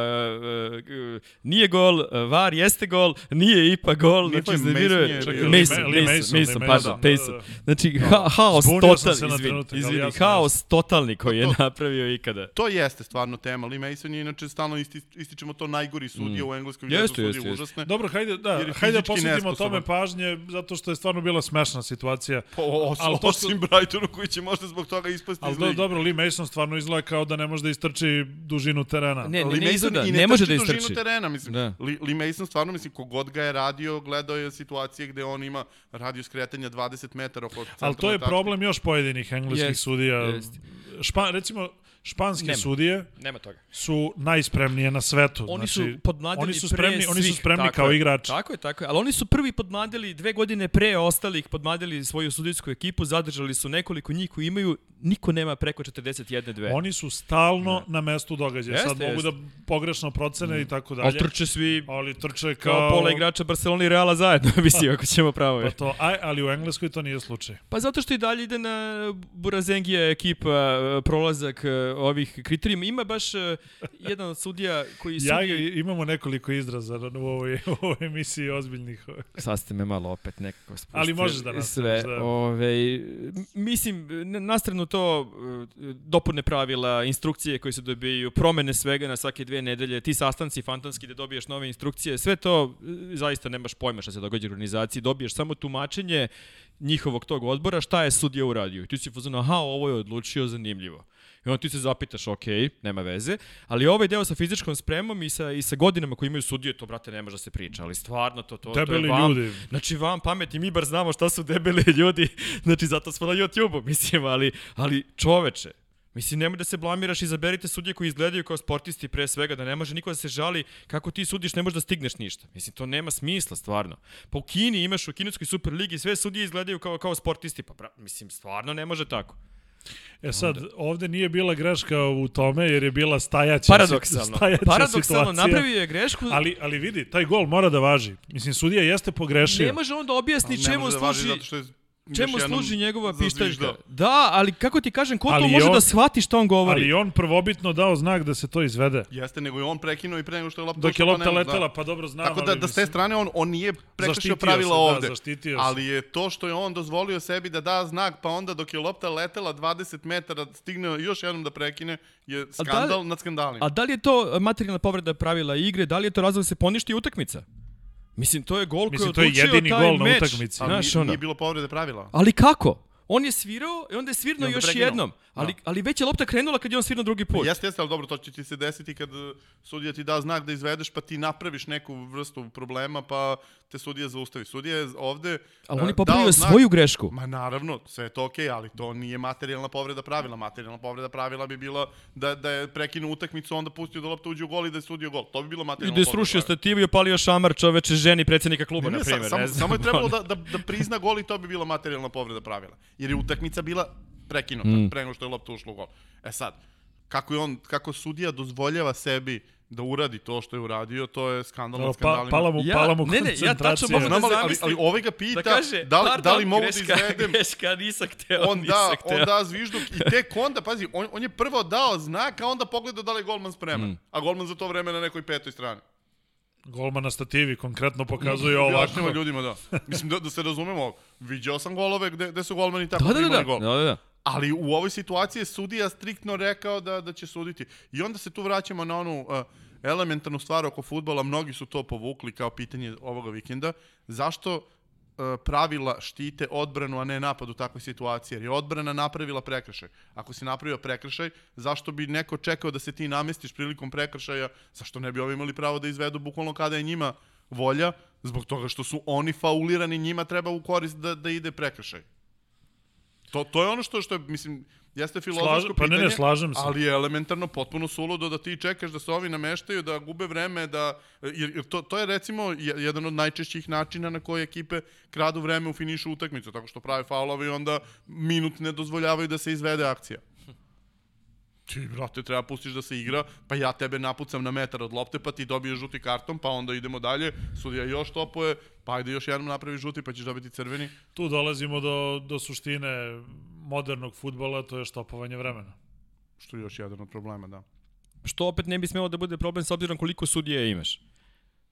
nije gol, uh, VAR jeste gol, nije ipak gol, Nije znači Mason je- Čekaj, Mason, Lee Ma- Lee Mason, Mason, Lee pardon, Mason, da, Mason. da, da. Znači, ha, haos totalni, izvini, izvini, haos totalni koji je Pa napravio ikada. To jeste stvarno tema. Lee Mason je inače stalno isti, ističemo to najgori sudija u engleskoj Jeste, jeste, sudije jeste, užasne. Dobro, hajde, da, hajde da posvetimo tome pažnje, zato što je stvarno bila smešna situacija. Po, os, Ali to što- osim Brightonu koji će možda zbog toga ispasti Ali iz do, lige. dobro, Lee Mason stvarno izgleda kao da ne može da istrči dužinu terena. Ne, ne, ne izgleda, i ne može da trči dužinu istrči. terena, mislim. Da. Lee, Lee Mason stvarno, mislim, kogod ga je radio, gledao je situacije gde on ima radio skretanja 20 metara oko centralne Ali to je problem još pojedinih engleskih Jest, sudija. jest. Špa, recimo, španske Nema. sudije Nema toga. su najspremnije na svetu. Oni znači, su podmladili oni su pre spremni, oni su svih, spremni tako kao je. igrači. Tako je, tako je. Ali oni su prvi podmladili dve godine pre ostalih, podmladili svoju sudijsku ekipu, zadržali su nekoliko njih koji imaju, niko nema preko 41 dve. Oni su stalno na mestu događaja. Jeste, Sad mogu jeste. da pogrešno procene i tako dalje. Ali trče svi Ali trče kao... kao pola igrača Barcelona i Reala zajedno, mislim, ako ćemo pravo. Pa to, aj, ali u Engleskoj to nije slučaj. Pa zato što i dalje ide na Burazengija ekipa prolazak ovih kriterijuma. Ima baš e, jedan od sudija koji Ja, sudi... imamo nekoliko izraza u ovoj, u ovoj emisiji ozbiljnih. Sad ste me malo opet nekako spustili. Ali možeš da nastaviš, Sve, da. Ove, m- mislim, n- na stranu to e, dopune pravila, instrukcije koje se dobijaju, promene svega na svake dve nedelje, ti sastanci fantomski da dobiješ nove instrukcije, sve to e, zaista nemaš pojma šta se događa u organizaciji, dobiješ samo tumačenje njihovog tog odbora, šta je sudija uradio. I ti si fuzon, aha, ovo je odlučio, zanimljivo. I onda ti se zapitaš, ok, nema veze, ali ovaj deo sa fizičkom spremom i sa, i sa godinama koje imaju sudije, to, brate, ne može da se priča, ali stvarno to, to, to je Debeli vam, ljudi. Znači, vam pameti, mi bar znamo šta su debeli ljudi, znači zato smo na YouTube-u, mislim, ali, ali čoveče, Mislim, nemoj da se blamiraš, izaberite sudije koji izgledaju kao sportisti pre svega, da ne može niko da se žali kako ti sudiš, ne možeš da stigneš ništa. Mislim, to nema smisla, stvarno. Pa u Kini imaš u kineskoj Superligi, sve sudije izgledaju kao, kao sportisti, pa pra, mislim, stvarno ne može tako. E sad, ovde nije bila greška u tome, jer je bila stajaća, Paradoksalno. stajaća Paradoksalno, situacija. napravio je grešku, Ali, ali vidi, taj gol mora da važi. Mislim, sudija jeste pogrešio. ne može on da objasni Ne čemu može da važi služi... zato što je Čemu služi njegova pištaljka? Da, ali kako ti kažem, ko to Ali može on- da shvati šta on govori? Ali on prvobitno dao znak da se to izvede. Jeste, nego je on prekinuo i pre nego što je lopta Dok je pa lopta nema, letela, da. pa dobro znam, Tako da, ali da s te strane on, on nije prekršio Zaštitio pravila se, da, ovde. zaštitio se. ali je to što je on dozvolio sebi da da znak, pa onda dok je lopta letela 20 metara, stigne još jednom da prekine, je skandal nad skandalima. A da li je to materijalna povreda pravila igre, da li je to razlog da se poništi utakmica? Mislim, to je gol Mislim, koji to je je odlučio jedini taj gol na meč. utakmici. Znaš, nije, ono. nije bilo povrede pravila. Ali kako? On je svirao i onda je svirno I onda još prekinuo. jednom. Ali, ali već je lopta krenula kad je on svirno drugi put. Jeste, jeste, ali dobro, to će ti se desiti kad uh, sudija ti da znak da izvedeš, pa ti napraviš neku vrstu problema, pa te sudija zaustavi. Sudija je ovde Ali uh, on je popravio znak- svoju grešku. Ma naravno, sve je to okej, ali to nije materijalna povreda pravila. Materijalna povreda pravila bi bila da, da je prekinuo utakmicu, onda pustio da lopta uđe u gol i da je sudio gol. To bi bilo I materijalna da je povreda srušio stativu i opalio šamar čoveče ženi predsjednika kluba, Ne, na ne, primjer. sa, samo, ne znam. samo je trebalo da, da, da prizna gol i to bi bila materijalna povreda pravila. Jer je utakmica bila prekinuta Mm. pre nego što je lopta ušla u gol. E sad, kako, je on, kako sudija dozvoljava sebi da uradi to što je uradio, to je skandal nad Pa, pala mu, Ja- pala mu ne, ne, ja tačno mogu Znam, ali, ali, zamislim. ali ovaj ga pita da kaže, da, li, da li mogu greška, da izvedem greška, nisam hteo, on nisam da, hteo. on da zvižduk i tek onda, pazi, on, on je prvo dao znak, a onda pogledao da li je golman spreman. Mm. A golman za to vreme na nekoj petoj strani. Golman na stativi konkretno pokazuje ovako. Objašnjava ljudima, da. Mislim, da, da se razumemo, viđao sam golove gde, gde su golmani tako Da, da, da, da, gol. da, da, da. Ali u ovoj situaciji je sudija striktno rekao da, da će suditi. I onda se tu vraćamo na onu uh, elementarnu stvar oko futbola, mnogi su to povukli kao pitanje ovoga vikenda. Zašto pravila štite odbranu, a ne napad u takvoj situaciji? Jer je odbrana napravila prekršaj. Ako si napravio prekršaj, zašto bi neko čekao da se ti namestiš prilikom prekršaja? Zašto ne bi ovi imali pravo da izvedu bukvalno kada je njima volja? Zbog toga što su oni faulirani, njima treba u korist da, da ide prekršaj. To, to je ono što, što je, mislim, jeste filozofsko Slažem- pa ne, pitanje. ne, slažem se. Ali je elementarno potpuno suludo da ti čekaš da se ovi nameštaju, da gube vreme, da, jer, to, to je recimo je- jedan od najčešćih načina na koje ekipe kradu vreme u finišu utakmicu, tako što prave faulove i onda minut ne dozvoljavaju da se izvede akcija. Ti, brate, treba pustiš da se igra, pa ja tebe napucam na metar od lopte, pa ti dobiješ žuti karton, pa onda idemo dalje, sudija još topuje, pa ajde još jednom napravi žuti, pa ćeš dobiti crveni. Tu dolazimo do, do suštine modernog futbola, to je štopovanje vremena. Što je još jedan od problema, da. Što opet ne bi smelo da bude problem s obzirom koliko sudija imaš.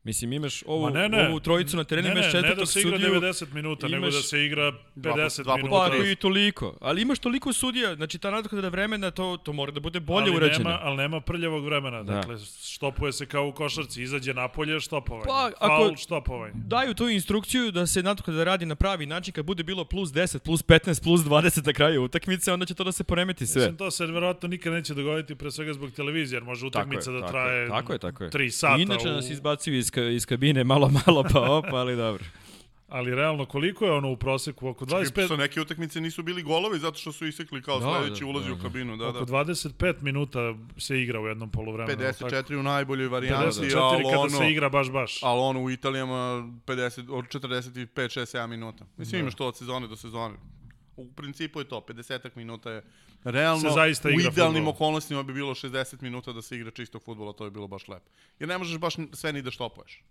Mislim, imaš ovu, Ma ne, ne. ovu trojicu na terenu, Ne, imaš ne, ne četvrtog da se igra sudiju. 90 minuta, nego imaš da se igra dva put- 50 dva minuta. Pa, i toliko. Ali imaš toliko sudija, znači ta nadoknada vremena, to, to mora da bude bolje ali urađeno. Nema, ali nema prljavog vremena. Da. Dakle, štopuje se kao u košarci. Izađe napolje, štopovanje. Pa, ako- Faul, štopovanje. Daju tu instrukciju da se nadoknada radi na pravi način, kad bude bilo plus 10, plus 15, plus 20 na kraju utakmice, onda će to da se poremeti sve. Mislim, to se verovatno nikad neće dogoditi pre svega zbog televizije, jer može Tako je, utakmica da tako traje je, tako je, tako je. 3 sata. Inače u... nas izbacuju iz, ka, iz kabine malo, malo pa op, ali dobro. Ali realno, koliko je ono u proseku? Oko 25, Sa neke utakmice nisu bili golovi zato što su isekli kao Da, sledeći da, ulazi da, u da. kabinu. Da, oko da. 25 minuta se igra u jednom polovremenu. jel tako? 54 u najboljoj varijanti, 54 ali kada ono, se igra baš baš. ali ono u Italijama 50, od 45, 6, 7 minuta. Mislim, Da. imaš to od sezone do sezone. U principu je to, 50 minuta je realno. Se zaista u idealnim fudbal. okolnostima bi bilo 60 minuta da se igra čistog futbola, to je bilo baš lepo. Jer ne možeš baš sve ni da štopuješ.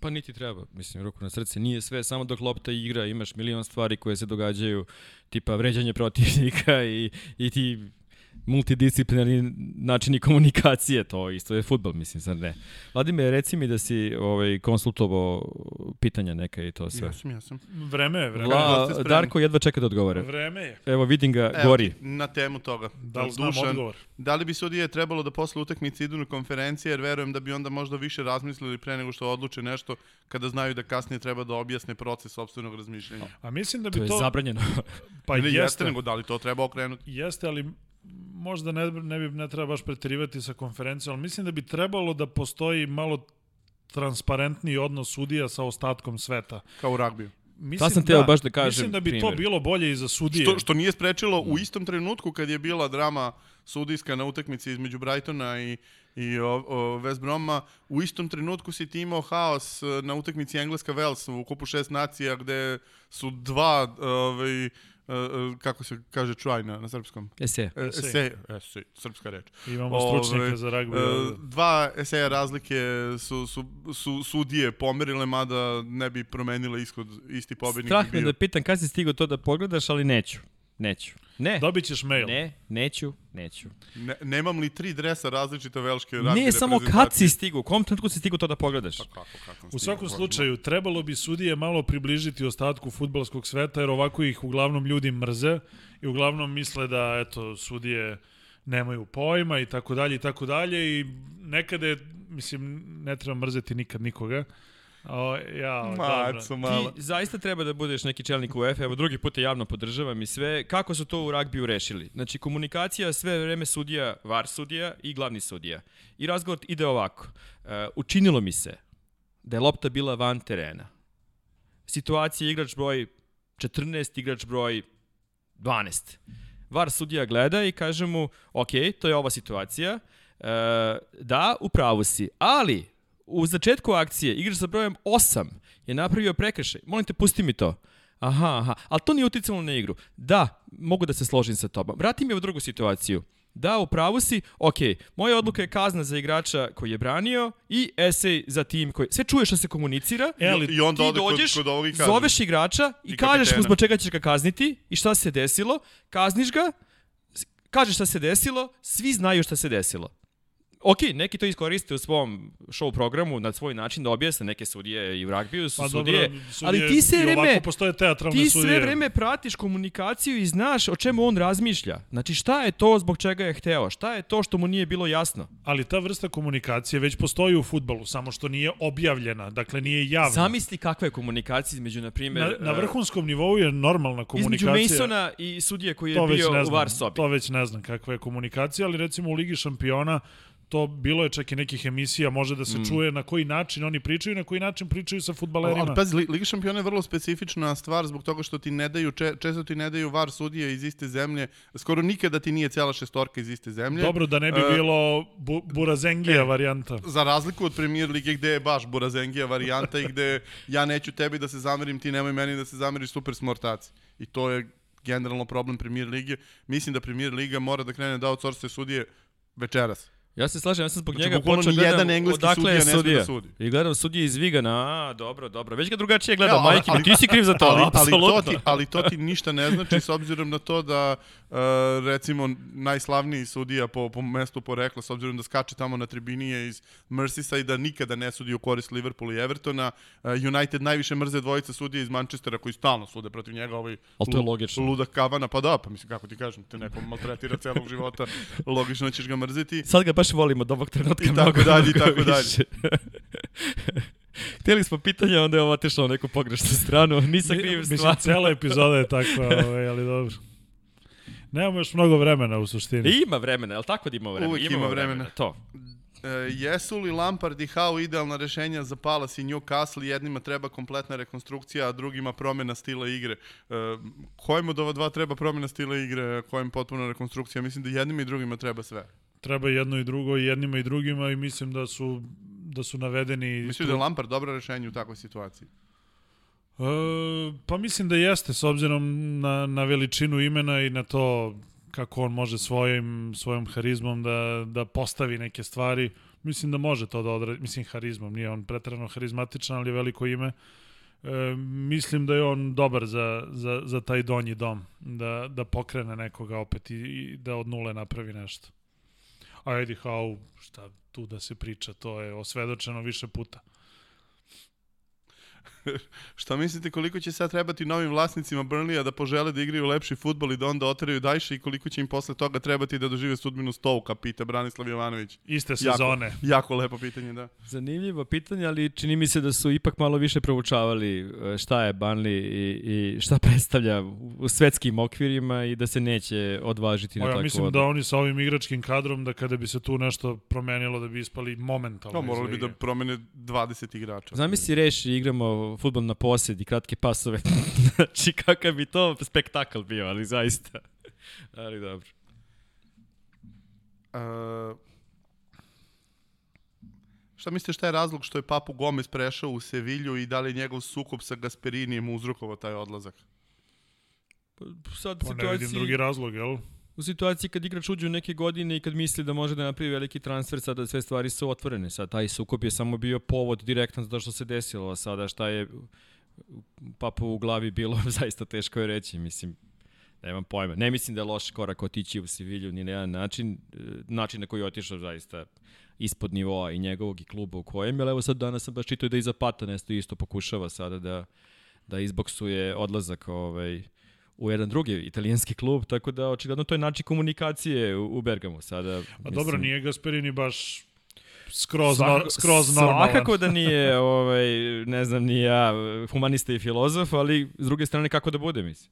Pa niti treba, mislim, ruku na srce, nije sve, samo dok lopta igra, imaš milion stvari koje se događaju, tipa vređanje protivnika i, i ti multidisciplinarni načini komunikacije, to isto je futbol, mislim, zar ne? Vladimir, reci mi da si ovaj, konsultovao pitanja neka i to sve. Jesam, jesam. Vreme je, vreme. Vla- La, ste spremni? Darko jedva čeka da odgovore. Vreme je. Evo, vidim ga, Evo gori. ti, Na temu toga. Da li znam odgovor? Da li bi sudije trebalo da posle utakmice idu na konferencije, jer verujem da bi onda možda više razmislili pre nego što odluče nešto, kada znaju da kasnije treba da objasne proces sobstvenog razmišljanja. A mislim da bi To to... je zabranjeno. pa Ili jeste, jeste, nego da li to treba okrenuti? jeste, ali možda ne, ne, bi, ne treba baš preterivati sa konferencijom, ali mislim da bi trebalo da postoji malo transparentniji odnos sudija sa ostatkom sveta. Kao u ragbiju. Mislim, sam teo baš da kažem Mislim da bi to primer. bilo bolje i za sudije. Što, što nije sprečilo u istom trenutku kad je bila drama sudijska na utakmici između Brightona i, i o, o, West Broma, u istom trenutku si ti imao haos e, na utakmici Engleska-Wales u kupu šest nacija gde su dva ovaj, e, e, kako se kaže try na, na srpskom? Ese. E, Esej. Esej, esej, srpska reč. Imamo stručnjaka za ragbi. E, dva eseja razlike su, su, su sudije pomerile, mada ne bi promenile ishod isti pobednik. Strah me da pitam kad si stigao to da pogledaš, ali neću. Neću. Ne. Dobit ćeš mail. Ne, neću, neću. Ne, nemam li tri dresa različite velške ragbi Ne, samo kad si stigao, u kom trenutku si stigao to da pogledaš? Pa kako, kako U svakom slučaju, trebalo bi sudije malo približiti ostatku futbalskog sveta, jer ovako ih uglavnom ljudi mrze i uglavnom misle da, eto, sudije nemaju pojma i tako dalje i tako dalje i nekada je, mislim, ne treba mrzeti nikad nikoga. O, ja. Maco, malo. Ti zaista treba da budeš neki čelnik UEFA, evo drugi put te javno podržavam i sve. Kako su to u ragbiju rešili? Znači, komunikacija sve vreme sudija, var sudija i glavni sudija. I razgovor ide ovako. Uh, učinilo mi se da je lopta bila van terena. Situacija igrač broj 14, igrač broj 12. VAR sudija gleda i kaže mu, ok, to je ova situacija, e, da, u pravu si, ali u začetku akcije igrač sa brojem 8 je napravio prekršaj. Molim te, pusti mi to. Aha, aha, ali to nije uticalo na igru. Da, mogu da se složim sa tobom. Vrati mi u drugu situaciju. Da, u pravu si, ok, moja odluka je kazna za igrača koji je branio i esej za tim koji... Sve čuješ da se komunicira, E, ali I onda ti kod, dođeš, kod kaže. zoveš igrača i, I kažeš mu zbog čega ćeš ga kazniti i šta se desilo, kazniš ga, kažeš šta se desilo, svi znaju šta se desilo. Ok, neki to iskoriste u svom show programu na svoj način da objasne neke sudije i u ragbiju su Pa sudije, dobro, ali sudije ti sve vreme postoje teatralne ti sudije. sve vreme pratiš komunikaciju i znaš o čemu on razmišlja. Znači šta je to zbog čega je hteo, šta je to što mu nije bilo jasno. Ali ta vrsta komunikacije već postoji u futbalu, samo što nije objavljena, dakle nije javna. Zamisli kakva je komunikacija između, na primjer, na, na e, vrhunskom nivou je normalna između komunikacija. Masona i sudije koji je to bio ne u znam, VAR sobi. To već ne znam kakva je komunikacija, ali recimo u Ligi šampiona to bilo je čak i nekih emisija, može da se mm. čuje na koji način oni pričaju i na koji način pričaju sa futbalerima. ali pazi, Li- Liga šampiona je vrlo specifična stvar zbog toga što ti ne daju, če, često ti ne daju var sudije iz iste zemlje, skoro nikada ti nije cijela šestorka iz iste zemlje. Dobro da ne bi E, bilo bu, Burazengija varijanta. Za razliku od premier lige gde je baš Burazengija varijanta i gde ja neću tebi da se zamerim, ti nemoj meni da se zameriš, super smo ortaci. I to je generalno problem premier lige. Mislim da premier liga mora da krene da outsource sudije večeras. Ja se slažem, ja sam zbog Znači, njega počeo gledam jedan engleski odakle sudija ne da sudija. sudi. I gledam sudije iz Vigana, a, dobro, dobro. Već ga drugačije gledam, ali- majke mi, ali- ti si kriv za to, ali, ali, to apsolutno. ti, ali to ti ništa ne znači s obzirom na to da recimo najslavniji sudija po, po mestu porekla s obzirom da skače tamo na tribini je iz Merseyside i da nikada ne sudi u korist Liverpoola i Evertona. Uh, United najviše mrze dvojice sudija iz Manchestera koji stalno sude protiv njega ovaj Ali to je logično. ludak kavana, pa da, pa mislim kako ti kažem, te neko maltretira celog života, logično da ćeš ga mrziti. Sad ga baš volimo od ovog trenutka I tako mnogo, dalje, i tako dalje. više. Htjeli smo pitanja, onda je ovo otišlo na neku pogrešnu stranu. Nisam Mi- kriv Mislim, stvar. cela epizoda je takva, ovaj, ali dobro. Nemamo još mnogo vremena u suštini. Ima vremena, jel tako da ima vremena? Uvijek ima vremena. To. E, jesu li Lampard i Howe idealna rešenja za Palace i Newcastle? Jednima treba kompletna rekonstrukcija, a drugima promjena stila igre. E, kojem od ova dva treba promjena stila igre, a kojem potpuna rekonstrukcija? Mislim da jednima i drugima treba sve. Treba jedno i drugo, i jednima i drugima i mislim da su da su navedeni... Mislim da je Lampard dobro rešenje u takvoj situaciji. E, pa mislim da jeste, s obzirom na, na veličinu imena i na to kako on može svojim, svojom harizmom da, da postavi neke stvari. Mislim da može to da odradi, mislim harizmom, nije on pretrano harizmatičan, ali je veliko ime. E, mislim da je on dobar za, za, za taj donji dom, da, da pokrene nekoga opet i, i da od nule napravi nešto. A Eddie Howe, šta tu da se priča, to je osvedočeno više puta. Šta mislite koliko će sad trebati novim vlasnicima Burnleya da požele da igraju lepši futbol i da onda oteraju Dajša i koliko će im posle toga trebati da dožive sudbinu Stovka, pita Branislav Jovanović. Iste Jako, sezone. jako lepo pitanje, da. Zanimljivo pitanje, ali čini mi se da su ipak malo više proučavali e, šta je Burnley i, i šta predstavlja u svetskim okvirima i da se neće odvažiti na Pa ja takvu mislim da odluku. oni sa ovim igračkim kadrom, da kada bi se tu nešto promenilo, da bi ispali momentalno No, iz morali bi da promene 20 igrača. Zamisli reši, igramo futbol na posjed i kratke pasove. znači, kakav bi to spektakl bio, ali zaista. ali dobro. Uh, šta mislite šta je razlog što je Papu Gomez prešao u Sevilju i da li je njegov sukob sa Gasperinijem uzrokovao taj odlazak? Sad Pa ne vidim drugi razlog, jel? U situaciji kad igrač uđe u neke godine i kad misli da može da napravi veliki transfer, sada sve stvari su otvorene. Sad taj sukob je samo bio povod direktan zato što se desilo, a sada šta je papu u glavi bilo, zaista teško je reći, mislim, nemam pojma. Ne mislim da je loš korak otići u Sevilju ni na jedan način, e, način na koji je otišao zaista ispod nivoa i njegovog i kluba u kojem, ali evo sad danas sam baš čitao da i Zapata nešto isto pokušava sada da, da izboksuje odlazak ovaj, u jedan drugi italijanski klub, tako da očigledno to je način komunikacije u, u Bergamu sada. A dobro, nije Gasperini baš skroz, no, Svako- skroz normalan. Svakako da nije, ovaj, ne znam, ni ja, humanista i filozof, ali s druge strane kako da bude, mislim.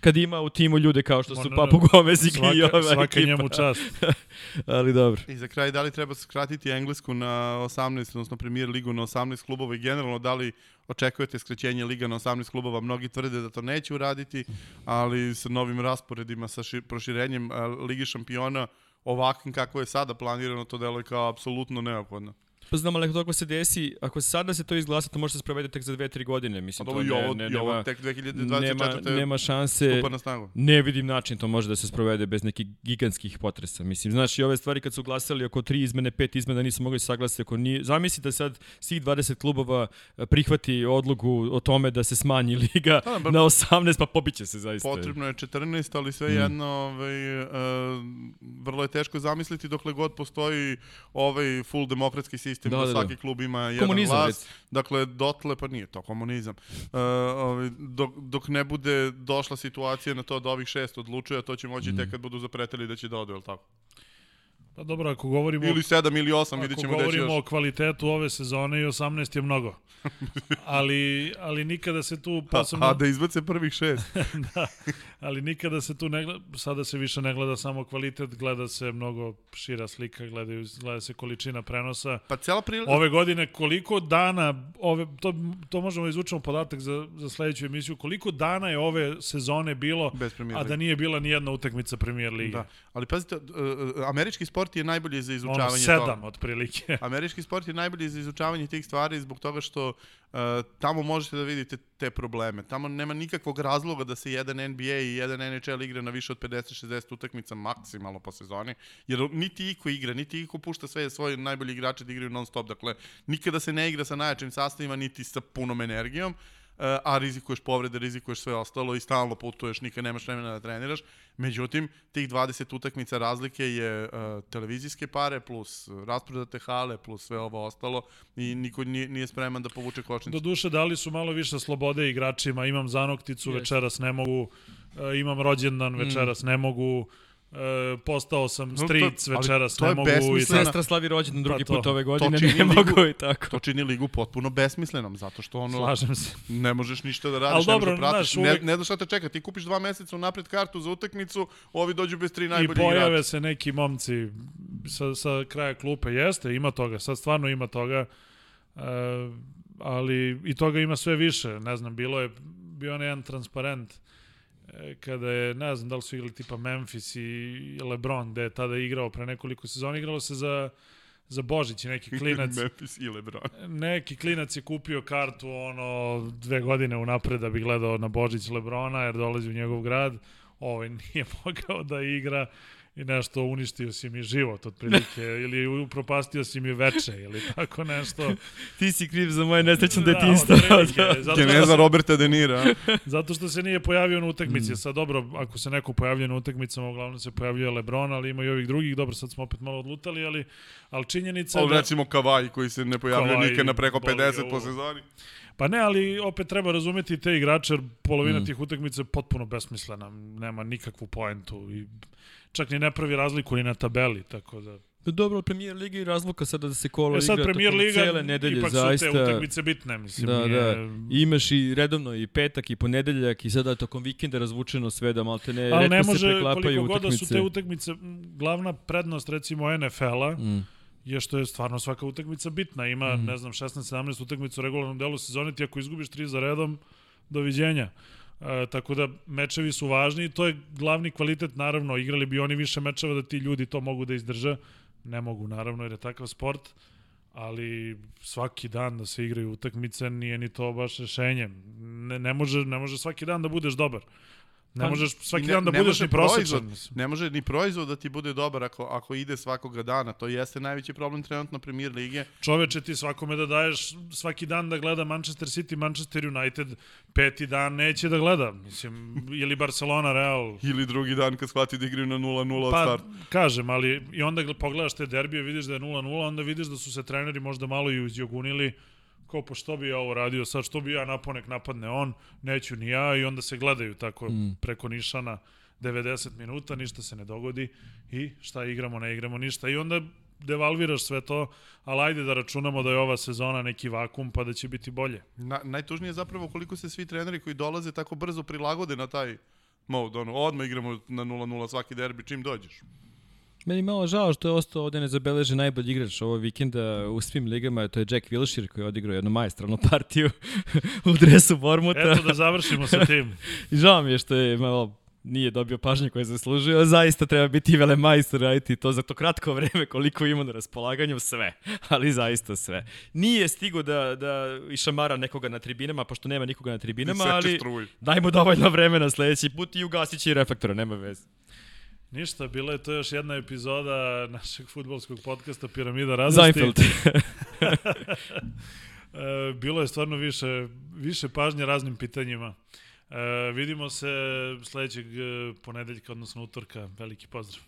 Kad ima u timu ljude kao što su Papu Gomez i svaka, ova svaka ekipa. njemu čast. ali dobro. I za kraj, da li treba skratiti Englesku na 18, odnosno premier ligu na 18 klubova i generalno da li očekujete skraćenje liga na 18 klubova? Mnogi tvrde da to neće uraditi, ali sa novim rasporedima, sa ši, proširenjem a, Ligi šampiona, ovakvim kako je sada planirano, to deluje kao apsolutno neophodno. Pa znam, ali ako se desi, ako sada se to izglasa, to može se sprovede tek za 2-3 godine. Mislim, dobro, to ne, ovo, ne, i ovo nema, tek nema, 2024. nema šanse. na snagu. Ne vidim način to može da se sprovede bez nekih gigantskih potresa. Mislim, znaš, i ove stvari kad su glasali oko tri izmene, pet izmena, nisu mogli saglasiti oko nije. Zamisli da sad svih 20 klubova e, prihvati odluku o tome da se smanji liga Da, da, na 18, pa pobiće se zaista. Potrebno je 14, ali sve jedno ovaj, uh, vrlo je teško zamisliti dokle god postoji ovaj full demokratski sistem Da, da, da, svaki da. klub ima jedan Komunizam, glas. recimo. Dakle, dotle, pa nije to komunizam. Uh, ovaj, dok, dok ne bude došla situacija na to da ovih šest odlučuje, a to će moći Mm. tek kad budu zapretili da će da odu, je li tako? Pa dobro, ako govorimo, Ili sedam ili osam, ako vidjet ćemo gde će govorimo o još. kvalitetu ove sezone i 18 je mnogo. ali, ali nikada se tu Pa, posebno... a da izbace prvih šest. da, ali nikada se tu ne gleda, sada se više ne gleda samo kvalitet, gleda se mnogo šira slika, gledaju, gleda se količina prenosa. Pa cela prilika... Ove godine koliko dana, ove, to, to možemo da izvučemo podatak za, za sledeću emisiju, koliko dana je ove sezone bilo, a da nije bila ni jedna utakmica premier lige. Da, ali pazite, uh, uh, američki sport sport je najbolji za ono, izučavanje sedam toga. otprilike. Američki sport je najbolji za izučavanje tih stvari zbog toga što uh, tamo možete da vidite te probleme. Tamo nema nikakvog razloga da se jedan NBA i jedan NHL igra na više od 50-60 utakmica maksimalno po sezoni, jer niti iko igra, niti iko pušta sve svoje najbolji igrače da igraju non stop. Dakle, nikada se ne igra sa najjačim sastavima, niti sa punom energijom a rizikuješ povrede, rizikuješ sve ostalo i stalno putuješ, nikad nemaš vremena da treniraš. Međutim, tih 20 utakmica razlike je uh, televizijske pare plus rasprodate hale plus sve ovo ostalo i niko nije, nije spreman da povuče kočnicu. Do duše dali su malo više slobode igračima, imam zanokticu, Yes. večeras ne mogu, e, imam rođendan, večeras ne mogu, e, postao sam No, to- stric, večeras to ne je mogu i Sestra slavi rođendan drugi Pa to. put ove godine, ne ligu- mogu i tako. To čini ligu potpuno besmislenom, zato što ono, slažem se. ne možeš ništa da radiš, ne dobro, možeš da pratiš, znaš, uvek- ne, ne znaš šta te čeka, ti kupiš dva meseca unapred kartu za utakmicu, ovi dođu bez tri I najbolji pojave igrača. se neki momci sa, sa kraja klupe, jeste, ima toga, sad stvarno ima toga, e, ali i toga ima sve više, ne znam, bilo je, bio je jedan transparent e, kada je, ne znam da li su igrali tipa Memphis i LeBron, gde je tada igrao pre nekoliko sezona, igralo se za, za Božić i neki klinac, Memphis i LeBron. neki klinac je kupio kartu ono dve godine unapred da bi gledao na Božić Lebrona jer dolazi u njegov grad. Ovaj nije mogao da igra i nešto uništio si mi život otprilike ili upropastio si mi veče ili tako nešto. Ti si kriv za moje nesrećno Da, detinjstvo. što Geneza se, Roberta De Nira. zato što se nije pojavio na utakmici. Mm. Sad dobro, ako se neko pojavljuje na utakmicama, uglavnom se pojavljuje Lebron, ali ima i ovih drugih. Dobro, sad smo opet malo odlutali, ali, ali činjenica je Ali da... recimo Kavaj koji se ne pojavlja Kawhi, nikad na preko boli ga 50 po sezoni. Pa ne, ali opet treba razumeti te igrače, jer polovina Mm. tih utakmica je potpuno besmislena, nema nikakvu poentu i čak ni ne pravi razliku ni na tabeli, tako da... Dobro, ali premijer Liga i razluka sada da se kola E sad igra Premier tokom Liga, cele nedelje, ipak zaista. su te utakmice bitne, mislim. Da, nije... da. Imaš i redovno i petak i ponedeljak i sada tokom vikenda razvučeno sve da malte ne, Ali ne retko se može, preklapaju koliko god da su utakmice. te utakmice, glavna prednost recimo NFL-a Mm. je što je stvarno svaka utakmica bitna. Ima, Mhm. ne znam, 16-17 utakmica u regularnom delu sezone, ti ako izgubiš tri za redom, doviđenja. E, tako da mečevi su važni i to je glavni kvalitet, naravno, igrali bi oni više mečeva da ti ljudi to mogu da izdrže. Ne mogu, naravno, jer je takav sport, ali svaki dan da se igraju utakmice nije ni to baš rešenje. Ne, ne, može, ne može svaki dan da budeš dobar. Ne Pa, možeš svaki ne- dan da ne budeš ni prosječan. Ne može ni proizvod da ti bude dobar ako, ako ide svakoga dana. To jeste najveći problem trenutno Premier Lige. Čoveče, ti svakome da daješ svaki dan da gleda Manchester City, Manchester United, peti dan neće da gleda. Mislim, ili Barcelona, Real. Ili drugi dan kad shvati da igraju na 0-0 od Pa, starta. kažem, ali i onda gl- pogledaš te derbije, vidiš da je 0-0, onda vidiš da su se treneri možda malo i uzjogunili, kao pa što bi ja ovo radio, sad što bi ja napao nek napadne on, neću ni ja i onda se gledaju tako Mm. preko Nišana 90 minuta, ništa se ne dogodi i šta igramo, ne igramo ništa i onda devalviraš sve to, ali ajde da računamo da je ova sezona neki vakum pa da će biti bolje. Na, najtužnije je zapravo koliko se svi treneri koji dolaze tako brzo prilagode na taj mode. Ono, odmah igramo na 0-0 svaki derbi čim dođeš. Meni malo žao što je ostao ovde nezabeležen najbolji igrač ovog vikenda u svim ligama, to je Jack Wilshere koji je odigrao jednu majstralnu partiju u dresu Bormuta. Eto da završimo sa tim. I žao mi je što je malo nije dobio pažnju koju je zaslužio, zaista treba biti vele majstor raditi to za to kratko vreme koliko ima na raspolaganju, sve, ali zaista sve. Nije stigo da, da išamara nekoga na tribinama, pošto nema nikoga na tribinama, ali struju. daj mu dovoljno vremena sledeći put i ugasit će i reflektora, nema veze. Ništa, bila je to još jedna epizoda našeg futbolskog podcasta Piramida radosti. Seinfeld. E, bilo je stvarno više, više pažnje raznim pitanjima. E, vidimo se sledećeg e, ponedeljka, odnosno utorka. Veliki pozdrav.